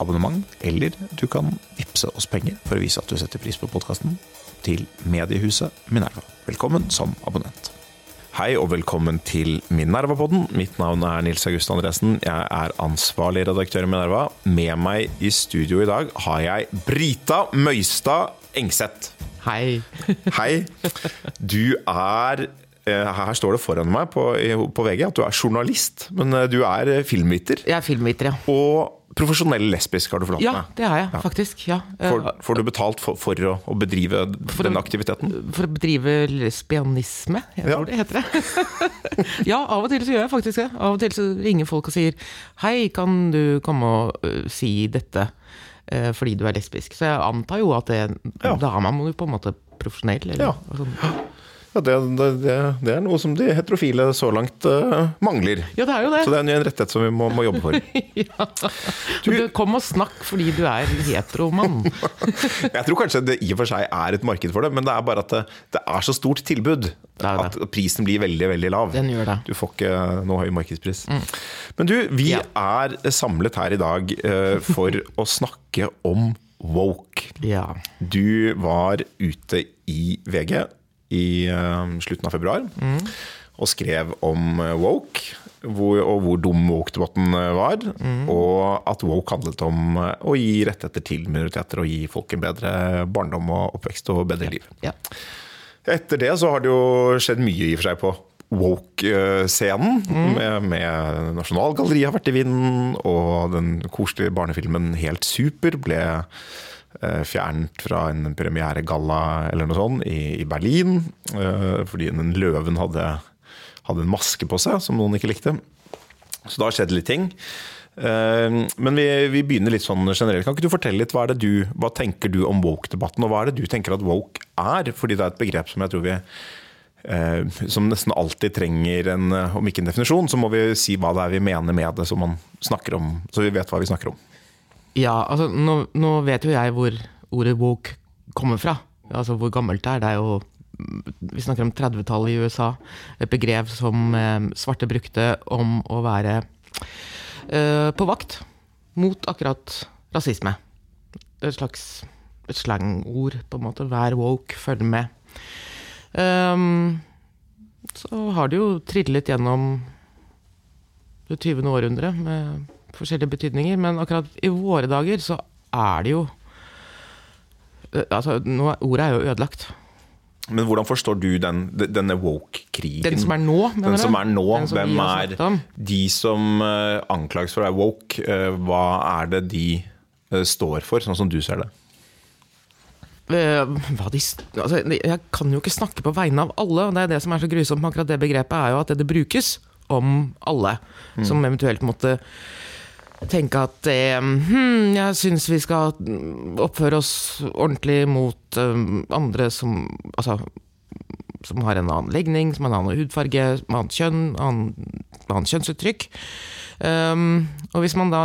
abonnement, eller du kan vippse oss penger for å vise at du setter pris på podkasten, til mediehuset Minerva. Velkommen som abonnent. Hei og velkommen til Minerva-podden. Mitt navn er Nils August Andresen. Jeg er ansvarlig redaktør i Minerva. Med meg i studio i dag har jeg Brita Møystad Engseth. Hei. Hei. Du er her står det foran meg på, på VG at du er journalist, men eh, du er filmviter. Jeg er filmviter, ja. Og profesjonell lesbisk, har du forlatt Ja, meg. det er jeg faktisk. ja. Får, Eh, får du betalt for, for å, å bedrive For å- den aktiviteten? For å bedrive lesbianisme, jeg Ja. tror det heter det. ja, av og til så gjør jeg faktisk det. Av og til så ringer folk og sier Hei, kan du komme og uh, si dette uh, fordi du er lesbisk? Så jeg antar jo at det Ja. Da er man jo på en måte profesjonell. Eller, Ja. sånn. Ja, det, det, det, er noe som de heterofile så langt uh, mangler. ja, det er jo det. Så det er en rettighet som vi må, må jobbe for. ja. Du, du, kom og snakk fordi du er heteromann. Jeg tror kanskje det i og for seg er et marked for det, men det er bare at det, det er så stort tilbud at prisen blir veldig, veldig lav. Den gjør det. Du får ikke noe høy markedspris. Men du, vi Ja. er samlet her i dag uh, for å snakke om woke. Ja. Du var ute i VG i eh, slutten av februar og skrev om eh, woke. Hvor, og hvor dum woke-debatten var. var. Og at woke handlet om eh, å gi rettigheter til minoriteter og gi folk en bedre barndom og oppvekst og bedre liv. ja. Etter det så har det jo skjedd mye i og for seg på woke-scenen. Med, med Nasjonalgalleriet har vært i vinden, og den koselige barnefilmen Helt super ble eh, fjernet fra en premieregalla eller noe sånt i, i Berlin. eh, fordi den løven hadde, hadde en maske på seg som noen ikke likte. Så da har skjedd litt ting. Eh, Men vi, vi begynner litt sånn generelt. Kan ikke du fortelle litt hva, er det du, hva tenker du om woke-debatten, og hva er det du tenker at woke er? Fordi det er et begrep som jeg tror vi eh, som nesten alltid trenger en, eh, om ikke en definisjon, så må vi si hva det er vi mener med det, så, man snakker om, så vi vet hva vi snakker om. Ja, altså nå, nå vet jo jeg hvor ordet woke kommer fra. Altså hvor gammelt det er. Det er jo Vi snakker om 30-tallet i USA. Et begrep som eh, svarte brukte om å være eh, på vakt mot akkurat rasisme. Et slags et slangord, på en måte. Vær woke, følg med. Um, så har det jo trillet gjennom det 20. århundre med forskjellige betydninger, men akkurat i våre dager så er det jo eh, Altså, nå, ordet er jo ødelagt. Men hvordan forstår du den, denne woke-krigen? Den som er nå, mener Den som er nå, som hvem er de som eh, anklages for å være woke? eh, hva er det de står for, sånn som du ser det? De, altså, jeg kan jo ikke snakke på vegne av alle, og det er det som er så grusomt med akkurat det begrepet, er jo at det, det brukes om alle som eventuelt måtte tenke at eh, hm, jeg syns vi skal oppføre oss ordentlig mot eh, andre som Altså som har en annen legning, som har en annen hudfarge, annet kjønn, annen, annet kjønnsuttrykk. Um, og hvis man da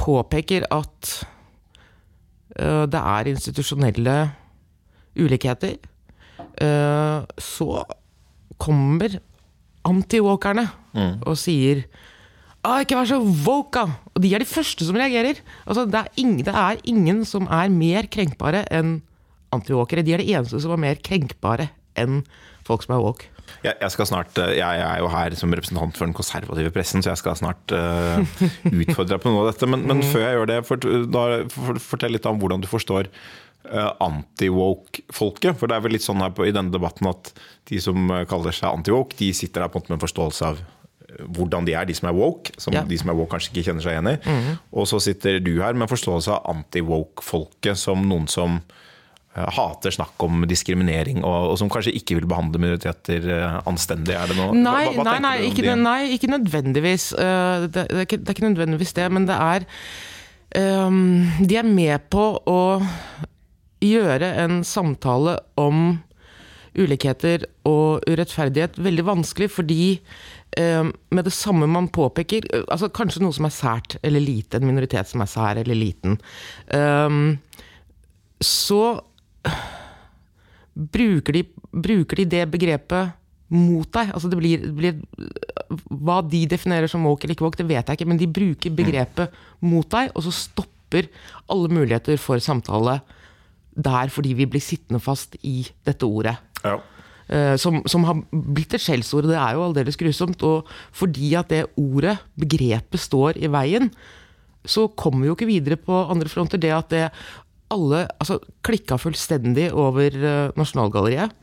påpeker at uh, det er institusjonelle ulikheter, uh, så kommer anti-walkerne og sier ah, ikke vær så woke, da! Og de er de første som reagerer. Altså, det, er ingen, det er ingen som er mer krenkbare enn anti-walkere. De er de eneste som er mer krenkbare enn folk som er woke. Jeg, jeg, skal snart, eh, jeg er jo her som representant for den konservative pressen, så jeg skal snart uh, utfordre deg på noe av dette. Men, men før jeg gjør det, fort, da, for, fortell litt om hvordan du forstår uh, anti-woke-folket. For det er vel litt sånn her på, i denne debatten at de som kaller seg anti-woke, de sitter der på en måte med en forståelse av hvordan de er, de som er woke, som Ja. de som er woke kanskje ikke kjenner seg igjen i. Og så sitter du her med forståelse av anti-woke-folket som noen som eh, hater snakk om diskriminering, og, og som kanskje ikke vil behandle minoriteter eh, anstendig. Er det noe Nei, hva, hva nei, nei, ikke, de? nei, ikke nødvendigvis. Eh, Det, det, er ikke, det er ikke nødvendigvis det, men det er um, De er med på å gjøre en samtale om ulikheter og urettferdighet veldig vanskelig, fordi eh, med det samme man påpeker eh, altså Kanskje noe som er sært eller lite, en minoritet som er sær eller liten. Eh, så bruker de, bruker de det begrepet mot deg. Altså det blir, blir, hva de definerer som woke eller ikke woke, det vet jeg ikke, men de bruker begrepet mot deg, og så stopper alle muligheter for samtale der fordi vi blir sittende fast i dette ordet. Ja. Eh, som, som, har blitt et skjellsord. Det er jo aldeles grusomt. Og fordi at det ordet, begrepet, står i veien, så kommer vi jo ikke videre på andre fronter. Det at det alle altså, klikka fullstendig over uh, Nasjonalgalleriet.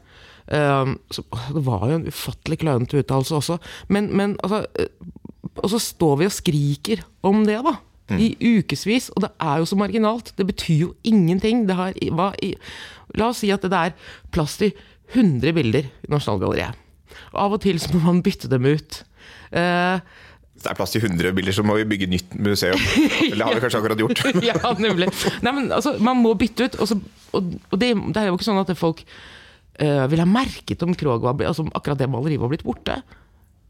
Uh, så, det var jo en ufattelig klønete uttalelse også. Men, men altså Og så står vi og skriker om det, da. Mm. I ukevis. Og det er jo så marginalt. Det betyr jo ingenting. Det Har, hva, i, la oss si at det er plass til 100 bilder i Nasjonalgalleriet. Og av og til så må man bytte dem ut. Hvis det er plass til 100 bilder, så må vi bygge nytt museum. Eller har vi kanskje akkurat gjort. ja, nemlig. Nei, men altså, Man må bytte ut. Og, så, og, og det, det, er jo ikke sånn at folk uh, ville ha merket om Krog var, altså, akkurat det maleriet var blitt borte.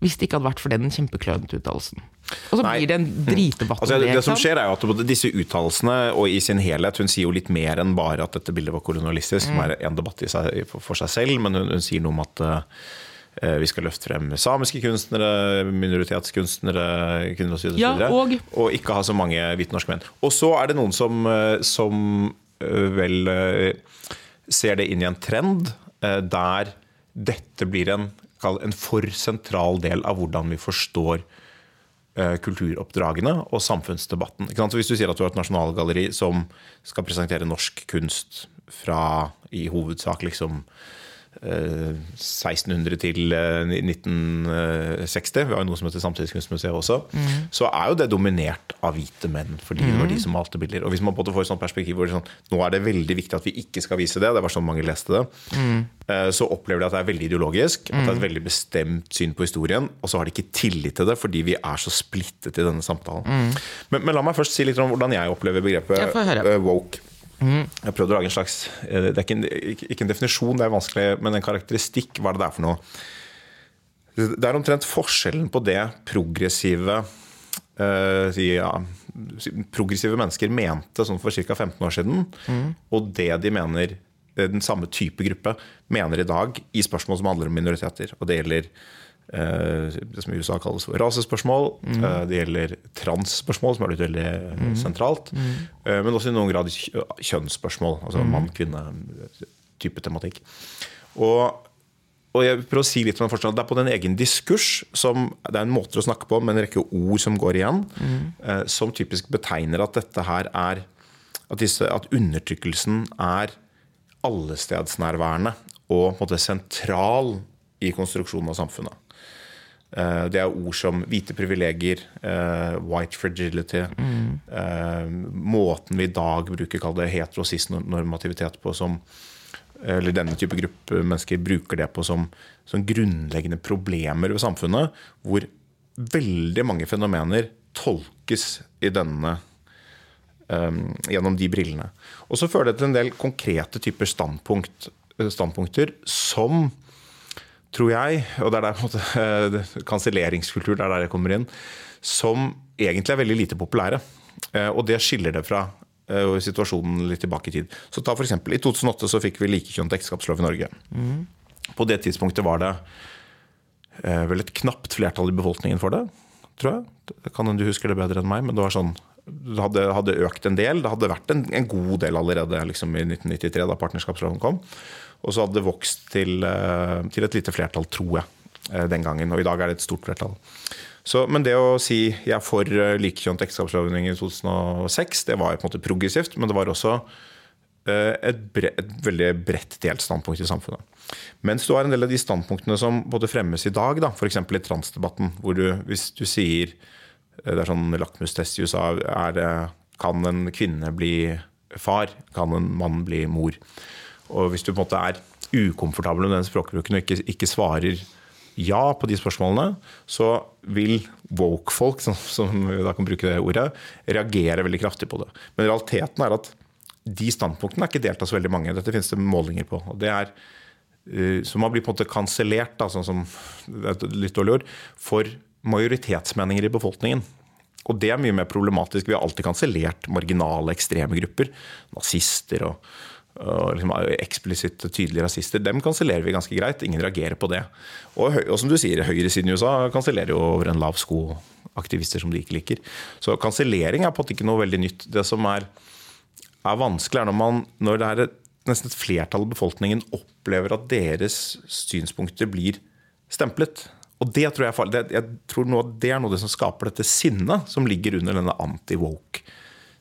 Hvis det ikke hadde vært for den kjempeklønete uttalelsen. Og så Nei. blir det en dritdebatt altså, det. Det som skjer er jo at disse uttalelsene, og i sin helhet Hun sier jo litt mer enn bare at dette bildet var kolonialistisk, som mm. er en debatt seg, for seg selv, men hun, hun sier noe om at uh, vi skal løfte frem samiske kunstnere, minoritetskunstnere kvinner osv. Ja, og... og ikke ha så mange hvite norske menn. Og så er det noen som, eh, som vel ser det inn i en trend der dette blir en en for sentral del av hvordan vi forstår eh, kulturoppdragene og samfunnsdebatten. Hvis du sier at du har et nasjonalgalleri som skal presentere norsk kunst fra i hovedsak liksom 1600 til 1960, vi har jo noe som heter Samtidskunstmuseet også, mm. så er jo det dominert av hvite menn. Fordi det var de som malte bilder. Og hvis man får et sånt perspektiv hvor sånn, nå er det veldig viktig at vi ikke skal vise det, det var sånn mange leste det, mm. så opplever de at det er veldig ideologisk, at det er et veldig bestemt syn på historien, og så har de ikke tillit til det fordi vi er så splittet i denne samtalen. Mm. Men, men, la meg først si litt om hvordan jeg opplever begrepet woke. Mm. Jeg har prøvd å lage en slags eh, Det er ikke en, ikke en, definisjon, det er vanskelig, men en karakteristikk. Hva er det der for noe? Det er omtrent forskjellen på det progressive uh, ja, progressive mennesker mente sånn for ca. 15 år siden, mm. og det de mener den samme type gruppe mener i dag i spørsmål som handler om minoriteter. Og det gjelder Eh, det som i USA kalles for rasespørsmål. Mm. Det gjelder transspørsmål, som er blitt veldig mm. sentralt. Mm. Men også i noen grad kjønnsspørsmål. Altså mm. mann-kvinne-type tematikk. Og, og, jeg prøver å si litt om Det er på den egen diskurs som Det er en måte å snakke på med en rekke ord som går igjen, mm. som typisk betegner at dette her er At, disse, at undertrykkelsen er allestedsnærværende og på en måte sentral i konstruksjonen av samfunnet. Eh, det er ord som hvite privilegier, eh, white fragility. Mm. Måten vi i dag bruker kall det heterosis-normativitet på som eller denne type gruppe mennesker bruker det på som, som grunnleggende problemer ved samfunnet, hvor veldig mange fenomener tolkes i denne um, gjennom de brillene. Og så fører det til en del konkrete typer standpunkt, standpunkter som tror jeg, og det er der på en måte eh, kanselleringskultur det er der jeg kommer inn, som egentlig er veldig lite populære. Eh, og det skiller det fra eh, situasjonen litt tilbake i tid. Så ta for eksempel, I 2008 så fikk vi likekjønnet ekteskapslov i Norge. Mm. På det tidspunktet var det vel et knapt flertall i befolkningen for det, tror jeg. Det kan hende du husker det bedre enn meg, men det var sånn det hadde, hadde økt en del. Det hadde vært en, en god del allerede liksom, i 1993, da partnerskapsloven kom. Og så hadde det vokst til, eh, til, et lite flertall, tror jeg, eh, den gangen. Og i dag er det et stort flertall. Så, men det å si jeg er for likekjønt ekteskapslovgivning i 2006, det var på en måte progressivt. Men det var også et, bre, et veldig bredt delt standpunkt i samfunnet. Mens du har en del av de standpunktene som både fremmes i dag, f.eks. i transdebatten, hvor du, hvis du sier det er sånn lakmustest i USA er det, Kan en kvinne bli far? Kan en mann bli mor? Og hvis du på en måte er ukomfortabel med den språkbruken og ikke, ikke svarer ja på de spørsmålene, så vil woke-folk, som, som, da kan bruke det ordet, reagere veldig kraftig på det. Men realiteten er at de standpunktene er ikke delt av så veldig mange. Dette finnes det målinger på. og det er eh, som har blitt på en måte kansellert, sånn som et litt dårlig ord, for majoritetsmeninger i befolkningen. Og det er mye mer problematisk. Vi har alltid kansellert marginale, ekstreme grupper. Nazister og, og liksom eksplisitt tydelige rasister. Dem kansellerer vi ganske greit. Ingen reagerer på det. Og, og som du sier, høyresiden i USA kansellerer jo over en lav sko aktivister som de ikke liker. Så kansellering er på en måte ikke noe veldig nytt. Det som er, er vanskelig, er når, man, når det er et, nesten et flertall av befolkningen opplever at deres synspunkter blir stemplet. Og det tror jeg, jeg tror noe, det er noe av det som skaper dette sinnet som ligger under denne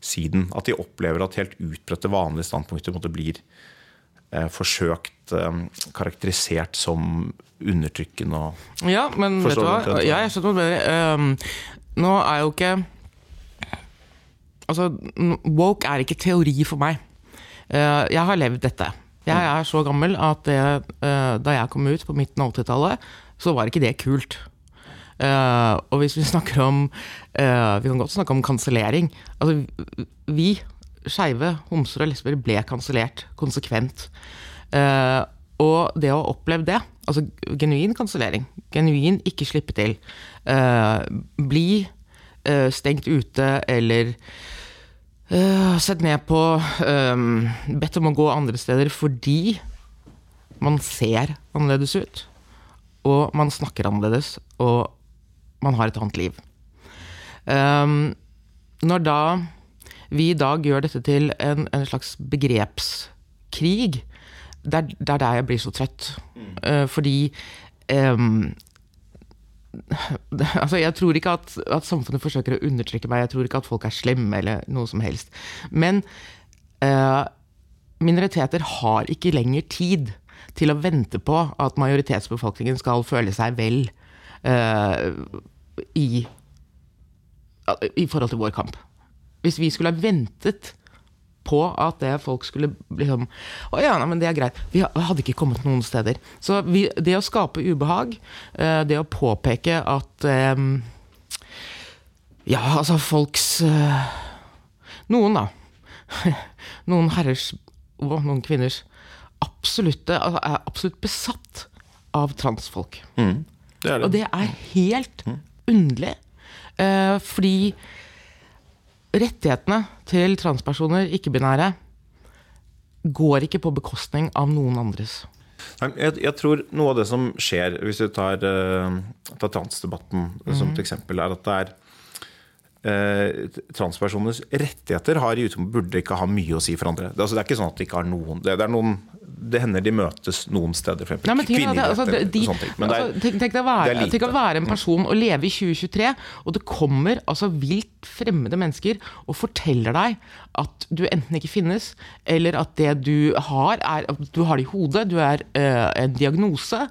anti-woke-siden. At de opplever at helt utbredte, vanlige standpunkter på en måte blir eh, forsøkt eh, karakterisert som undertrykkende og Ja, men vet du hva? Ja, jeg skjønner bedre. Ehm, nå er jo ikke Altså, woke er ikke teori for meg. Uh, jeg har levd dette. Jeg er så gammel at det, uh, da jeg kom ut på midten av 80-tallet, så var ikke det kult. Eh, og hvis vi snakker om uh, Vi kan godt snakke om kansellering. Altså, vi skeive, homser og lesber ble kansellert konsekvent. Uh, og det å ha opplevd det, altså genuin kansellering, genuin ikke slippe til, bli stengt ute eller sett ned på, bedt om å gå andre steder fordi man ser annerledes ut, og man snakker annerledes, og man har et annet liv. Um, når da vi i dag gjør dette til en, en slags begrepskrig, det er, det er der jeg blir så trøtt. Uh, fordi em, altså Jeg tror ikke at, at samfunnet forsøker å undertrykke meg, jeg tror ikke at folk er slemme eller noe som helst. Men uh, minoriteter har ikke lenger tid til å vente på at majoritetsbefolkningen skal føle seg vel eh, i, i forhold til vår kamp. Hvis vi skulle ha ventet på at det folk skulle liksom Å ja, nei, men det er greit. Vi hadde ikke kommet noen steder. Så vi, det å skape ubehag, eh, det å påpeke at eh, Ja, altså folks eh, Noen, da. Noen herrers og noen kvinners absolutte, altså, er absolutt besatt av transfolk. Det er det. Og det er helt underlig. Eh, fordi rettighetene til transpersoner, ikke-binære, går ikke på bekostning av noen andres. Jeg, jeg tror noe av det som skjer, hvis vi tar, eh, tar transdebatten som et eksempel, er at det er eh, Transpersoners rettigheter har i utgangspunktet burde ikke ha mye å si for andre. Det, altså, det er ikke sånn at de ikke har noen Det, det, er noen, det hender de møtes noen steder, for Nei, men altså, Kvinneidretter, de, sånne ting. Men det er, altså, tenk, tenk, deg å være, tenk å være en person og leve i 2023, og det kommer altså vilt fremmede mennesker og forteller deg at du enten ikke finnes, eller at det du har, er at Du har det i hodet, du er eh, en diagnose.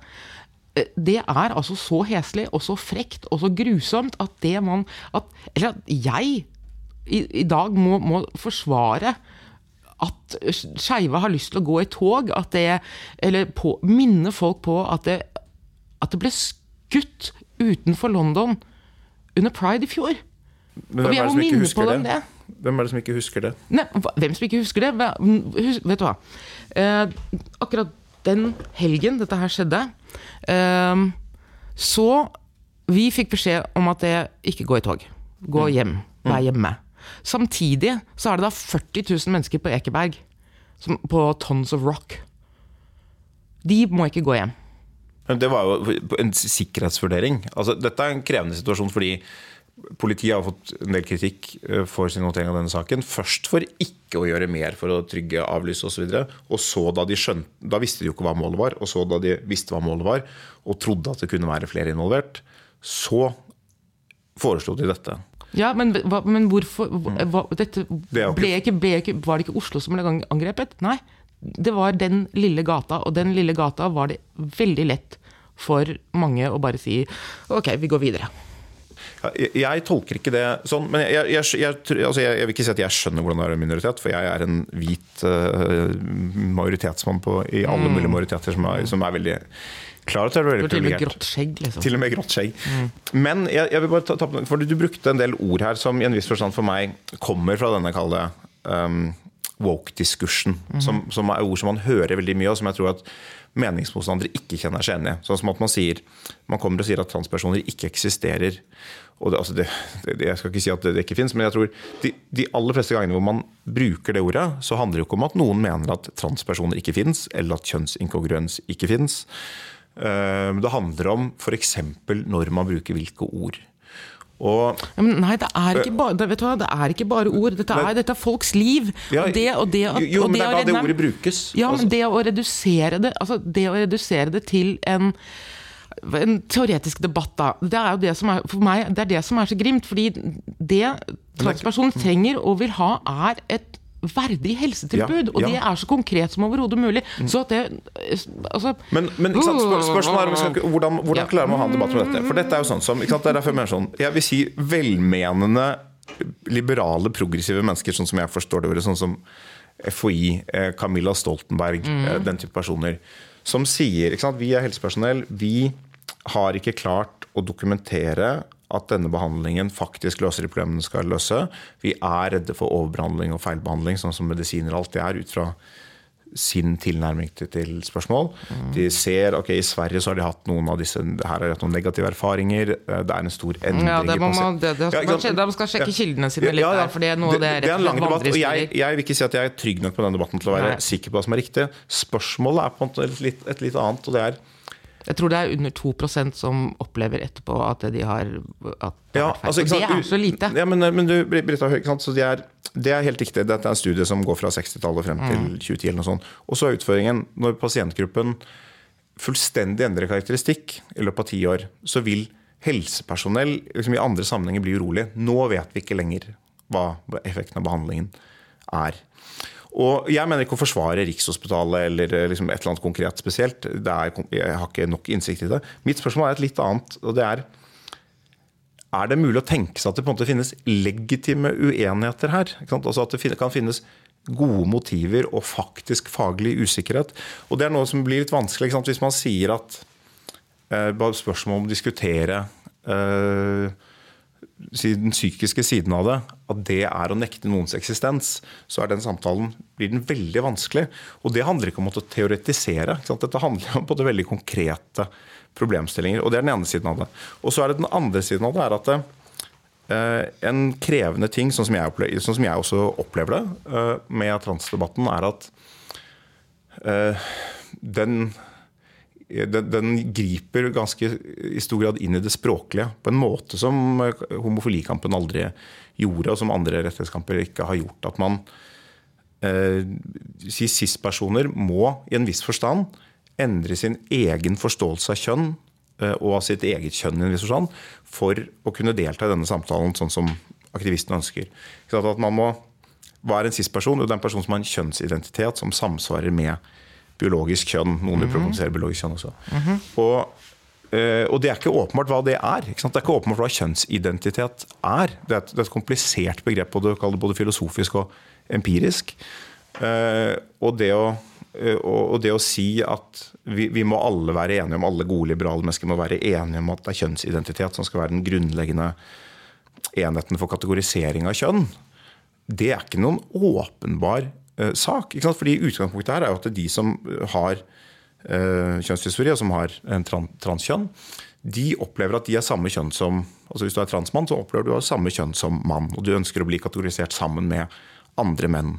Eh, Det er altså så heslig og så frekt og så grusomt at det man at, Eller at jeg i, i dag må, må forsvare at skeive har lyst til å gå i tog, at det Eller på, minne folk på at det, at det ble skutt utenfor London under pride i fjor. men hvem er det som ikke husker det? det. Hvem er det som ikke husker det? Nei, hvem som ikke husker det? Vet du hva? Eh, akkurat den helgen dette her skjedde, så Vi fikk beskjed om at det ikke gå i tog. Gå hjem. Vær hjemme. Samtidig så er det da 40 000 mennesker på Ekeberg som, på Tons of Rock. De må ikke gå hjem. Men Det var jo en sikkerhetsvurdering. Altså, dette er en krevende situasjon fordi politiet har fått en del kritikk eh, for sin håndtering av denne saken. Først for ikke å gjøre mer for å trygge avlyse osv. Og, så og så da de skjønte Da visste de jo ikke hva målet var. Og så da de visste hva målet var, og trodde at det kunne være flere involvert, så foreslo de dette. Ja, men, men hvorfor hva, dette Mm. Det ikke- ble ikke, ble ikke, Var det ikke Oslo som ble angrepet? Nei. Det var den lille gata, og den lille gata var det veldig lett for mange å bare si ok, vi går videre. Jeg, tolker ikke det sånn, men jeg, jeg, jeg, altså jeg, vil ikke si at jeg skjønner hvordan det er en minoritet, for jeg er en hvit uh, majoritetsmann på, i alle mulige majoriteter som er, som er veldig klar til å være Mm. Veldig privilegert. til og med grått skjegg, liksom. Til og med grått skjegg. Men jeg, vil bare ta, ta, for du brukte en del ord her som i en viss forstand for meg kommer fra denne kalde um, woke-diskursen. som, som er ord som man hører veldig mye, og som jeg tror at meningsmotstandere ikke kjenner seg igjen i. Sånn som at man sier Man kommer og sier at transpersoner ikke eksisterer. Og det, altså det, det, jeg skal ikke si at det, ikke fins, men jeg tror de, de, aller fleste gangene hvor man bruker det ordet, så handler det jo ikke om at noen mener at transpersoner ikke fins, eller at kjønnsinkongruens ikke fins. Det handler om f.eks. når man bruker hvilke ord. Og, ja, nei, det er, ikke bare, det, hva, det er ikke bare ord. Dette er, dette er folks liv. Ja, og det, og det, og, jo, men det er da det ordet brukes. Ja, men altså. det å redusere det, altså det, å redusere det til en en teoretisk debatt, da. Det er jo det som er, for meg, det er det som er så grimt. Fordi det transpersonen trenger og vil ha, er et verdig helsetilbud. Ja, og det er så konkret som overhodet mulig. Mm. Så at det altså, Men, men spør, spørsmålet er skal, hvordan, hvordan klarer man å ha en debatt om dette? For dette er jo sånn som Det er derfor jeg mener sånn Jeg vil si velmenende, liberale, progressive mennesker, sånn som jeg forstår det sånn som FHI, eh, Camilla Stoltenberg, mm. Eh, den type personer, som sier ikke sant, vi er helsepersonell, vi har ikke klart å dokumentere at denne behandlingen faktisk løser de problemene den skal løse. Vi er redde for overbehandling og feilbehandling, sånn som medisiner alltid er, ut fra sin tilnærming til, spørsmål. Mm. De ser ok, i Sverige så har de hatt noen av disse her har de hatt noen negative erfaringer. Det er en stor endring ja, det må man, det, det skal, ja, man skal sjekke kildene sine litt ja, ja, der, for det er noe det, det, er en lang debatt. og jeg, jeg, vil ikke si at jeg er trygg nok på denne debatten til å være Nei. sikker på hva som er riktig. Spørsmålet er på en måte et litt, et litt annet, og det er jeg tror det er under 2% som opplever etterpå at de har at det, ja, altså, det er så lite. Ja, men, men du, Britta, så det er, det er, helt riktig. Dette er en studie som går fra 60-tallet frem til 2010. Mm. eller noe sånt. Og så er utføringen når pasientgruppen fullstendig endrer karakteristikk i løpet av ti år, så vil helsepersonell liksom i andre sammenhenger bli urolig. Nå vet vi ikke lenger hva effekten av behandlingen er. Og Jeg mener ikke å forsvare Rikshospitalet eller eh, liksom et eller annet konkret spesielt. Er, jeg har ikke nok innsikt i det. Mitt spørsmål er et litt annet. og det Er er det mulig å tenke seg at det på en måte finnes legitime uenigheter her? Altså At det kan finnes gode motiver og faktisk faglig usikkerhet. Og Det er noe som blir litt vanskelig hvis man sier at eh, Spørsmålet om å diskutere eh, den psykiske siden av det, at det er å nekte noens eksistens, så er den samtalen blir den veldig vanskelig. Og det handler ikke om å teoretisere. Dette handler om både veldig konkrete problemstillinger. og Det er den ene siden av det. Og så er det den andre siden av det, er at det, eh, en krevende ting, sånn som, opplever, sånn som jeg, også opplever det eh, med transdebatten, er at eh, den den, den, griper ganske i stor grad inn i det språklige på en måte som homofilikampen aldri gjorde, og som andre rettighetskamper ikke har gjort. At man eh, cis-personer må i en viss forstand endre sin egen forståelse av kjønn eh, og av sitt eget kjønn i en viss forstand for å kunne delta i denne samtalen sånn som aktivisten ønsker. At man må være en cis-person, Jo, det er en person som har en kjønnsidentitet som samsvarer med biologisk kjønn. Noen vil mhm. problematisere biologisk kjønn også. Mm -hmm. og, eh, og, det er ikke åpenbart hva det er. Det er ikke åpenbart hva kjønnsidentitet er. Det er et, det er et komplisert begrep, både, både filosofisk og empirisk. Eh, og det å eh, og det å si at vi, vi, må alle være enige om alle gode liberale mennesker må være enige om at det er kjønnsidentitet som skal være den grunnleggende enheten for kategorisering av kjønn, det er ikke noen åpenbar uh, sant? Fordi Utgangspunktet her er jo at de som har uh, kjønnsdysfori, og som har en tran transkjønn, de opplever at de er samme kjønn som altså Hvis du er transmann, så opplever du å ha samme kjønn som mann. Og du ønsker å bli kategorisert sammen med andre menn.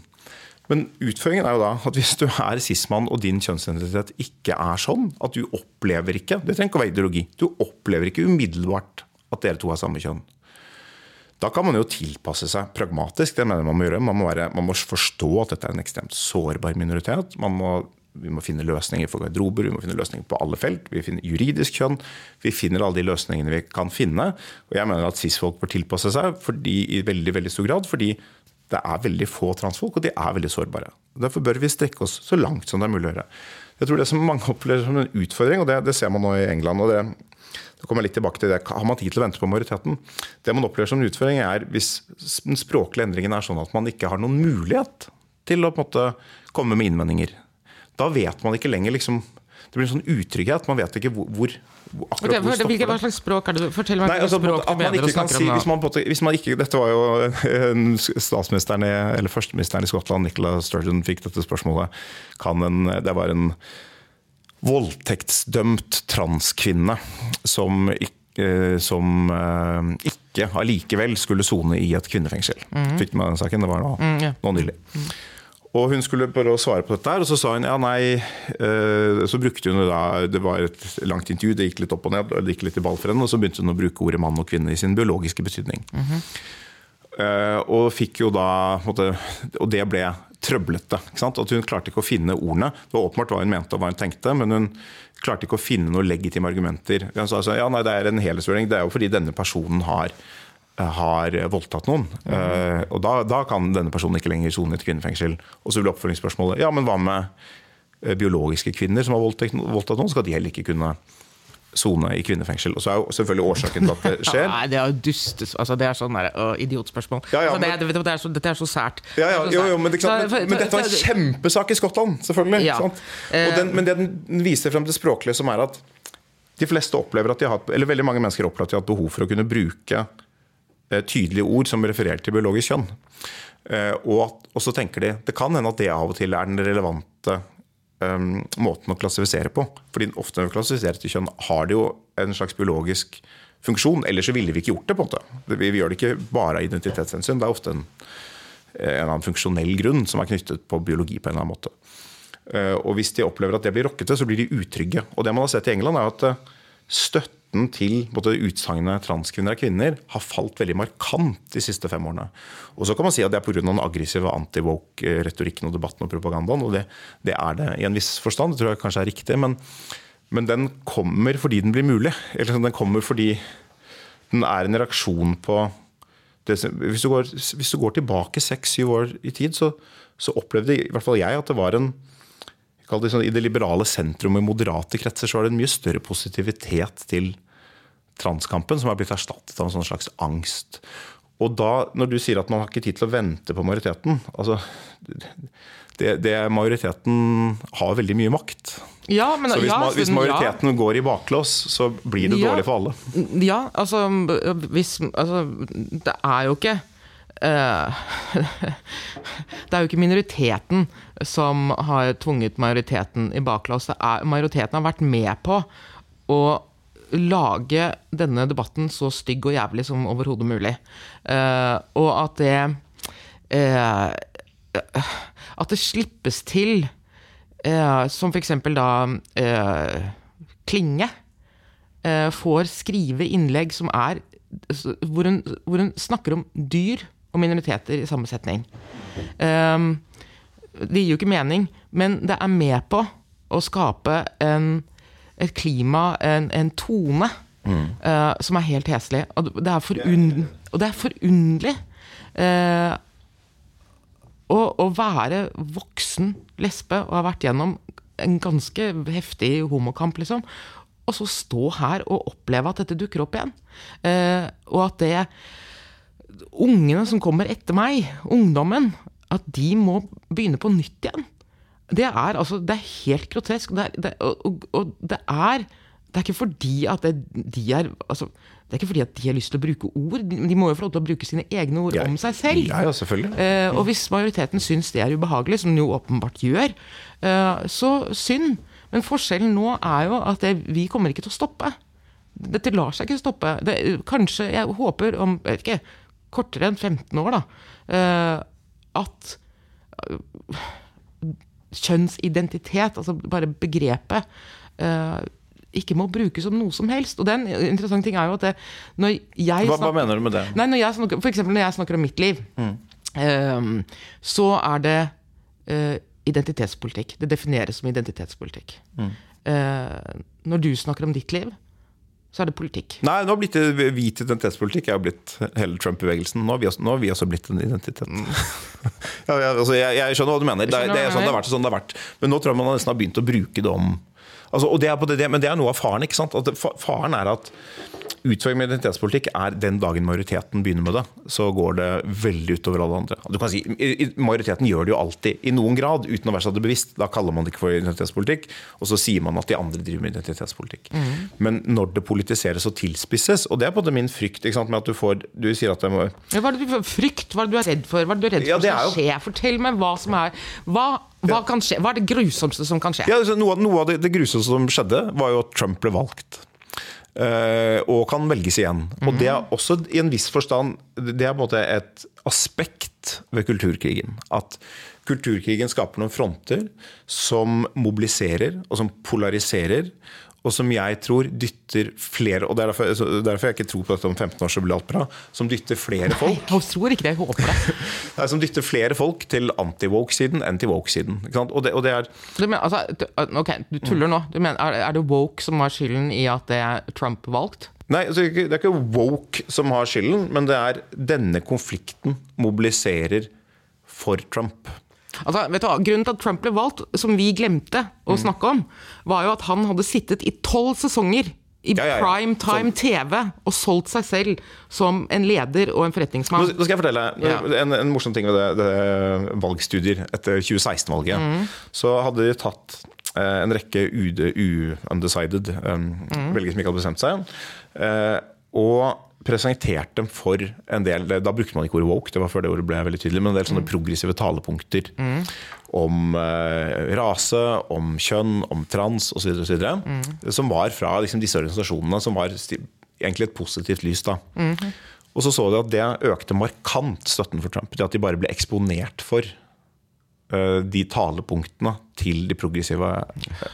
Men utføringen er jo da at hvis du er cis-mann og din kjønnsidentitet ikke er sånn, at du opplever ikke Det trenger ikke å være ideologi. Du opplever ikke umiddelbart at dere to har samme kjønn. Da kan man jo tilpasse seg pragmatisk. det mener Man må gjøre. Man må, være, man må forstå at dette er en ekstremt sårbar minoritet. Må, vi må finne løsninger for garderober, vi må finne løsninger på alle felt. Vi finner juridisk kjønn. Vi finner alle de løsningene vi kan finne. Og jeg mener at cis-folk bør tilpasse seg fordi, i veldig, veldig stor grad. fordi det er veldig få transfolk, og de er veldig sårbare. Derfor bør vi strekke oss så langt som det er mulig å gjøre. Jeg tror Det som mange opplever som en utfordring, og det, det ser man nå i England og det, så kommer jeg litt tilbake til det. Har man tid til å vente på majoriteten? Det man opplever som en utfordring, er hvis den språklige endringen er sånn at man ikke har noen mulighet til å på en måte komme med innvendinger. Da vet man ikke lenger liksom det blir en sånn utrygghet. Man vet ikke hvor, hvor hvor- akkurat hvor hva- stopper hva slags språk er det Fortell meg Nei, altså, språk du at man mener og ikke kan si om hvis man, hvis man ikke, Dette var jo statsministeren i, eller førsteministeren i Skottland, Nicola Sturgeon, fikk dette spørsmålet. Kan en, det var en voldtektsdømt transkvinne som ikke, som eh, ikke allikevel skulle sone i et kvinnefengsel. Fikk du med den saken? Det var nå, Mm, yeah. nå nylig. Og hun skulle prøve å svare på dette, her, og så sa hun ja, nei eh, Så brukte hun det da Det var et langt intervju, det gikk litt opp og ned, det gikk litt i ball for henne, og så begynte hun å bruke ordet mann og kvinne i sin biologiske betydning. Eh, og fikk jo da måtte, Og det ble trøblete. At Hun klarte ikke å finne ordene. Det var åpenbart hva hun mente og hva hun tenkte, men hun klarte ikke å finne noen legitime argumenter. Han altså, ja, nei, det er en helhetsvurdering. Det er jo fordi denne personen har, har voldtatt noen. Eh, og da, da kan denne personen ikke lenger sone et kvinnefengsel. Og så blir oppfølgingsspørsmålet ja, men hva med eh, biologiske kvinner som har voldtatt noen? Skal de heller ikke kunne sone i kvinnefengsel? Og så er jo selvfølgelig årsaken til at det skjer. Nei, det er jo dustes... Altså, det er sånn der, å, idiotspørsmål. Ja, ja, altså, det, men- hva, det er så, dette er så sært. Ja, ja, Det jo, jo, men, det, sant? Men, men dette var en kjempesak i Skottland, selvfølgelig. Ja. Og den, men det den viser frem til språklige, som er at de fleste opplever at de har eller veldig mange mennesker opplever at de har hatt behov for å kunne bruke eh, tydelige ord som refererer til biologisk kjønn. Eh, og, at, og så tenker de det kan hende at det av og til er den relevante eh, måten å klassifisere på. Fordi ofte når vi klassifiserer til kjønn, har det jo en slags biologisk funksjon. Ellers så ville vi ikke gjort det. på en måte. Vi, vi gjør det ikke bare av identitetshensyn. Det er ofte en, en eller annen funksjonell grunn som er knyttet på biologi på en eller annen måte. Uh, Og hvis de opplever at det blir rokkete, så blir de utrygge. Og det man har sett i England, er at eh, støtten til utsagnet transkvinner og kvinner har falt veldig markant de siste fem årene. Og så kan man si at det er pga. den aggressive anti-woke-retorikken og debatten og propagandaen. Og det, det er det i en viss forstand, det tror jeg kanskje er riktig. Men, men den kommer fordi den blir mulig. Eller sånn, den kommer fordi den er en reaksjon på det, hvis, du går, hvis du går tilbake seks-syv år i tid, så, så opplevde i hvert fall jeg at det var en sånn, I det liberale sentrum i moderate kretser så var det en mye større positivitet til transkampen, som har blitt erstattet av en sånn slags angst. Og da, når du sier at man har ikke tid til å vente på majoriteten altså, det, det, Majoriteten har veldig mye makt. Ja, men, Så hvis, ja, ma, hvis ja. majoriteten går i baklås, så blir det Ja. dårlig for alle. Ja, altså hvis Altså, det er jo ikke eh, Det er jo ikke minoriteten som har tvunget majoriteten i baklås. Det majoriteten har vært med på å lage denne debatten så stygg og jævlig som overhodet mulig. Uh, og at det uh, At det slippes til, uh, som f.eks. da Klinge får skrive innlegg som er hvor hun, hvor hun snakker om dyr og minoriteter i samme setning. Det gir jo ikke mening, men det er med på å skape en, et klima, en, en tone, eh, som er helt heslig. Og det er, forund, og det er forunderlig uh, å, å være voksen lesbe og ha vært gjennom en ganske heftig homokamp, liksom. Og så stå her og oppleve at dette dukker opp igjen. Uh, og at det Ungene som kommer etter meg, ungdommen, at de må begynne på nytt igjen. Det er altså Det er helt grotesk. Det er, det, og, og, det er det er ikke fordi at det, de er altså, Det er ikke fordi at de har lyst til å bruke ord. De, de må jo få lov til å bruke sine egne ord Ja. om seg selv. Ja, ja, selvfølgelig. Eh, og hvis majoriteten syns det er ubehagelig, som den jo åpenbart gjør, eh, så synd. Men forskjellen nå er jo at det, vi kommer ikke til å stoppe. Dette lar seg ikke stoppe. Det, kanskje, jeg håper om jeg vet ikke, kortere enn 15 år, da, eh, at kjønnsidentitet, altså bare begrepet, eh, ikke må brukes som noe som helst. Og den interessante ting er jo at det, når jeg Hva, hva mener du med det? Nei, når jeg snakker, for eksempel når jeg snakker om mitt liv, ehm, så er det eh, identitetspolitikk. Det defineres som identitetspolitikk. Eh, når du snakker om ditt liv, så er det politikk. Nei, nå har blitt det hvit identitetspolitikk. Jeg har blitt hele Trump-bevegelsen. Nå, har vi også- nå har vi også blitt en identitet. ja, jeg, altså, jeg, jeg skjønner hva du mener. Det, det er sånn det har vært. Sånn det har vært. Men nå tror jeg man nesten har begynt å bruke det om altså, og det er på det, det, Men det er noe av faren. ikke sant? At det, faren er at utfordringen med identitetspolitikk er den dagen majoriteten begynner med det, så går det veldig utover alle andre. Du kan si, Majoriteten gjør det jo alltid, i noen grad, uten å være seg det bevisst. Da kaller man det ikke for identitetspolitikk, og så sier man at de andre driver med identitetspolitikk. Men når det politiseres og tilspisses, og det er på en måte min frykt ikke sant, med at du får Du sier at det må Ja, Hva er det du frykt? Hva er det du er redd for? Hva er det du er redd Ja, for skal er jo- skje? Fortell meg hva som er Hva, hva? Hva er det grusomste som kan skje? Ja, altså, noe, av- noe av det, det grusomste som skjedde, var jo at Trump ble valgt. Eh, og kan velges igjen. Og det er også i en viss forstand Det er på en måte et aspekt ved kulturkrigen. At kulturkrigen skaper noen fronter som mobiliserer, og som polariserer. Og som jeg tror dytter flere Og det er derfor, derfor jeg ikke tror på dette om 15 år så blir alt bra. Som dytter flere folk Jeg tror ikke det, jeg håper det. Nei, Som dytter flere folk til anti-woke-siden enn til woke-siden. Og det, og det er Du mener, altså, du, ok, du tuller nå. Du mener, er, er det woke som har skylden i at det er Trump valgt? Nei, altså, det er ikke woke som har skylden, men det er denne konflikten mobiliserer for Trump. Altså, vet du hva? Grunnen til at Trump ble valgt, som vi glemte å snakke om, var jo at han hadde sittet i tolv sesonger i Ja, ja, ja. prime time TV og solgt seg selv som en leder og en forretningsmann. nå skal jeg fortelle en, en morsom ting ved det, det valgstudier etter 2016-valget. Mm. Så hadde de tatt eh, en rekke UD, undecided um, Mm. velgere som ikke hadde bestemt seg, eh, og presentert dem for en del Da brukte man ikke ordet woke, det var før det ordet ble veldig tydelig, men en del Mm. sånne progressive talepunkter om eh, rase, om kjønn, om trans osv. Mm. Som var fra liksom, disse organisasjonene, som var egentlig et positivt lys. da. Og så så de at det økte markant støtten for Trump. Det at de bare ble eksponert for uh, de talepunktene til de progressive